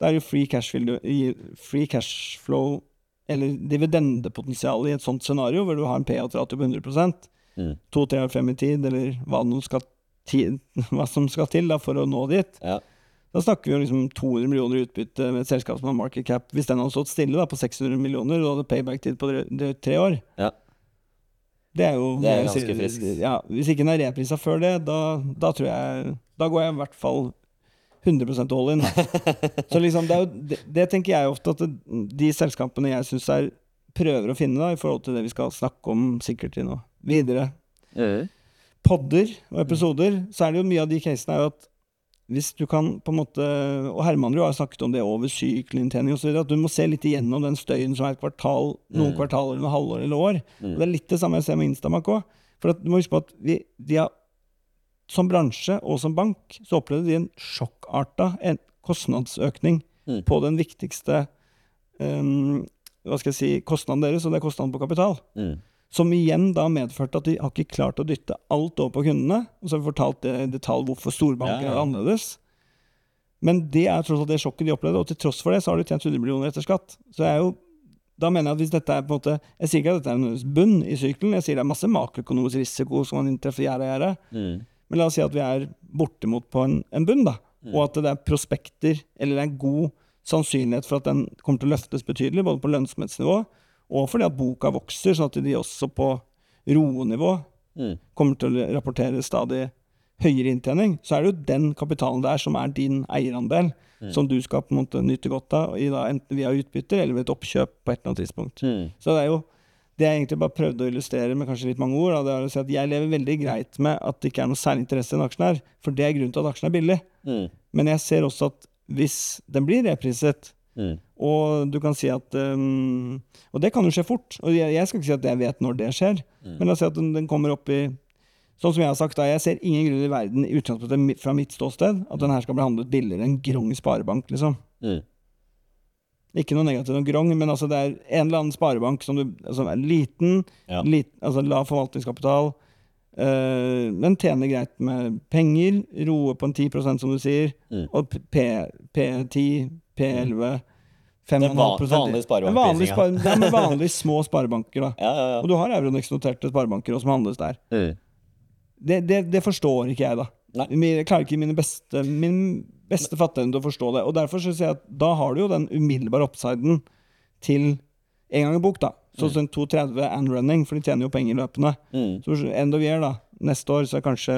det er jo free, cash free cash flow eller dividendepotensial i et sånt scenario, hvor du har en PA-ratio på 100 Mm. to-tre år frem i tid, eller hva, skal ti, hva som skal til da, for å nå dit. Ja. Da snakker vi om liksom 200 millioner i utbytte med et selskap som har market cap. Hvis den hadde stått stille da, på 600 millioner, og hadde payback-tid på tre år Ja. Det er jo Det er ganske friskt. Ja, hvis ikke den er reprisa før det, da, da tror jeg Da går jeg i hvert fall 100% all in. Så liksom, det, jo, det, det tenker jeg ofte at de selskapene jeg syns er prøver å finne, da, i forhold til det vi skal snakke om sikkert i nå videre podder og episoder, så er det jo mye av de casene er jo at hvis du kan på en måte Og Hermanrud har snakket om det over sykkelinntjening osv. At du må se litt igjennom den støyen som er et kvartal, noen Mm. kvartaler, noen halvår eller år. Mm. Og Det er litt det samme jeg ser med Instamak òg. For at, du må huske på at vi, de har, som bransje og som bank så opplevde de en sjokkarta en kostnadsøkning Mm. på den viktigste um, hva skal jeg si, kostnaden deres, og det er kostnaden på kapital. Mm. Som igjen da medførte at de har ikke klart å dytte alt over på kundene. Og så har vi fortalt det i detalj hvorfor storbanker Ja, ja. er annerledes. Men det er tross alt det sjokket de opplevde, og til tross for det så har de tjent 100 millioner etter skatt. Så jeg er jo, da mener jeg at hvis dette er på en måte Jeg sier ikke at dette er en bunn i sykelen, jeg sier det er masse makroøkonomisk risiko som man inntreffer gjerde og gjerde. Mm. Men la oss si at vi er bortimot på en, en bunn, da. Og at det er prospekter, eller det er god sannsynlighet for at den kommer til å løftes betydelig, både på lønnsomhetsnivå og fordi at boka vokser, sånn at de også på roenivå Mm. kommer til å rapportere stadig høyere inntjening, så er det jo den kapitalen der som er din eierandel, som du skal på en måte nyte godt av, enten via utbytter eller ved et oppkjøp på et eller annet tidspunkt. Mm. Så det er jo det jeg egentlig bare prøvde å illustrere med kanskje litt mange ord, det er å si at jeg lever veldig greit med at det ikke er noe særlig interesse i en aksjen her, for det er grunnen til at aksjen er billig. Mm. Men jeg ser også at hvis den blir repriset, Mm. og du kan si at um, Og det kan jo skje fort. Og jeg, jeg skal ikke si at jeg vet når det skjer, Mm. men la oss si at den, den kommer opp i Sånn som jeg har sagt, da, jeg ser ingen grunn i verden i utgangspunktet fra mitt ståsted at den her skal bli handlet billigere enn Grong sparebank, liksom. Mm. Ikke noe negativt om Grong, men altså det er en eller annen sparebank som, du, altså er liten, Ja. lit, altså lav forvaltningskapital, øh, men tjener greit med penger. Roe på en 10% som du sier. Mm. Og P- P10, P11 Det er 5,5 vanlige En vanlig sparebankpriser, spar, det er med vanlige små sparebanker. da Ja, ja, Og du har Euronex-noterte sparebanker og som handles der. Mm. Det, det, det forstår ikke jeg, da. Nei. Jeg klarer ikke mine beste Min beste fatteevne å forstå det. Og derfor synes jeg at da har du jo den umiddelbare oppsiden til en gang i bok, da. Sånn som 230 and running, for de tjener jo penger løpende. Mm. Så end of year, da. Neste år så er kanskje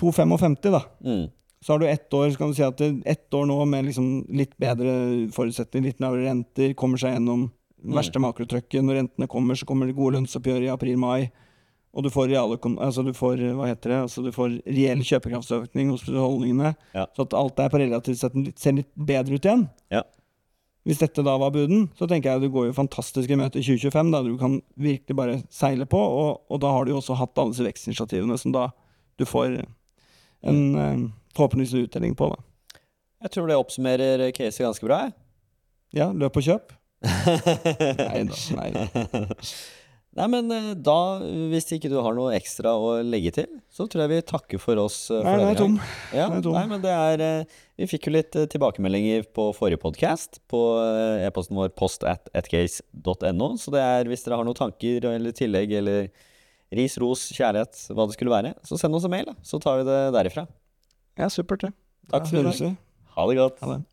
2,55, da. Mm. Så har du ett år, så kan du si at ett år nå med liksom litt bedre forutsetninger, litt lavere renter, kommer seg gjennom det verste makrotrykket. Når rentene kommer, så kommer det gode lønnsoppgjør i april-mai. Og du får, realøkon- altså du får hva heter det, altså du får reell kjøpekraftsøkning hos beholdningene. Ja. Så at alt er på relativt sett ser litt bedre ut igjen. Ja. Hvis dette da var buden, så tenker jeg du går jo fantastisk i møte i 2025, da du kan virkelig bare seile på. Og, og da har du jo også hatt alle disse vekstinitiativene som da du får en eh, forhåpentligvis uttelling på. da. Jeg tror det oppsummerer caset ganske bra, jeg. Ja, løp og kjøp. Nei da. Nei. da. Nei, men eh, da, hvis ikke du har noe ekstra å legge til, så tror jeg vi takker for oss eh, for Nei, det den er tom. Ja, Den er tom. nei, men det er eh, Vi fikk jo litt tilbakemeldinger på forrige podkast på e-posten vår post at atcase.no. Så det er hvis dere har noen tanker eller tillegg eller ris, ros, kjærlighet, hva det skulle være, så send oss en mail, da. Så tar vi det derifra. Ja, supert, det. Takk for i Da dag. Ha det godt. Ha det.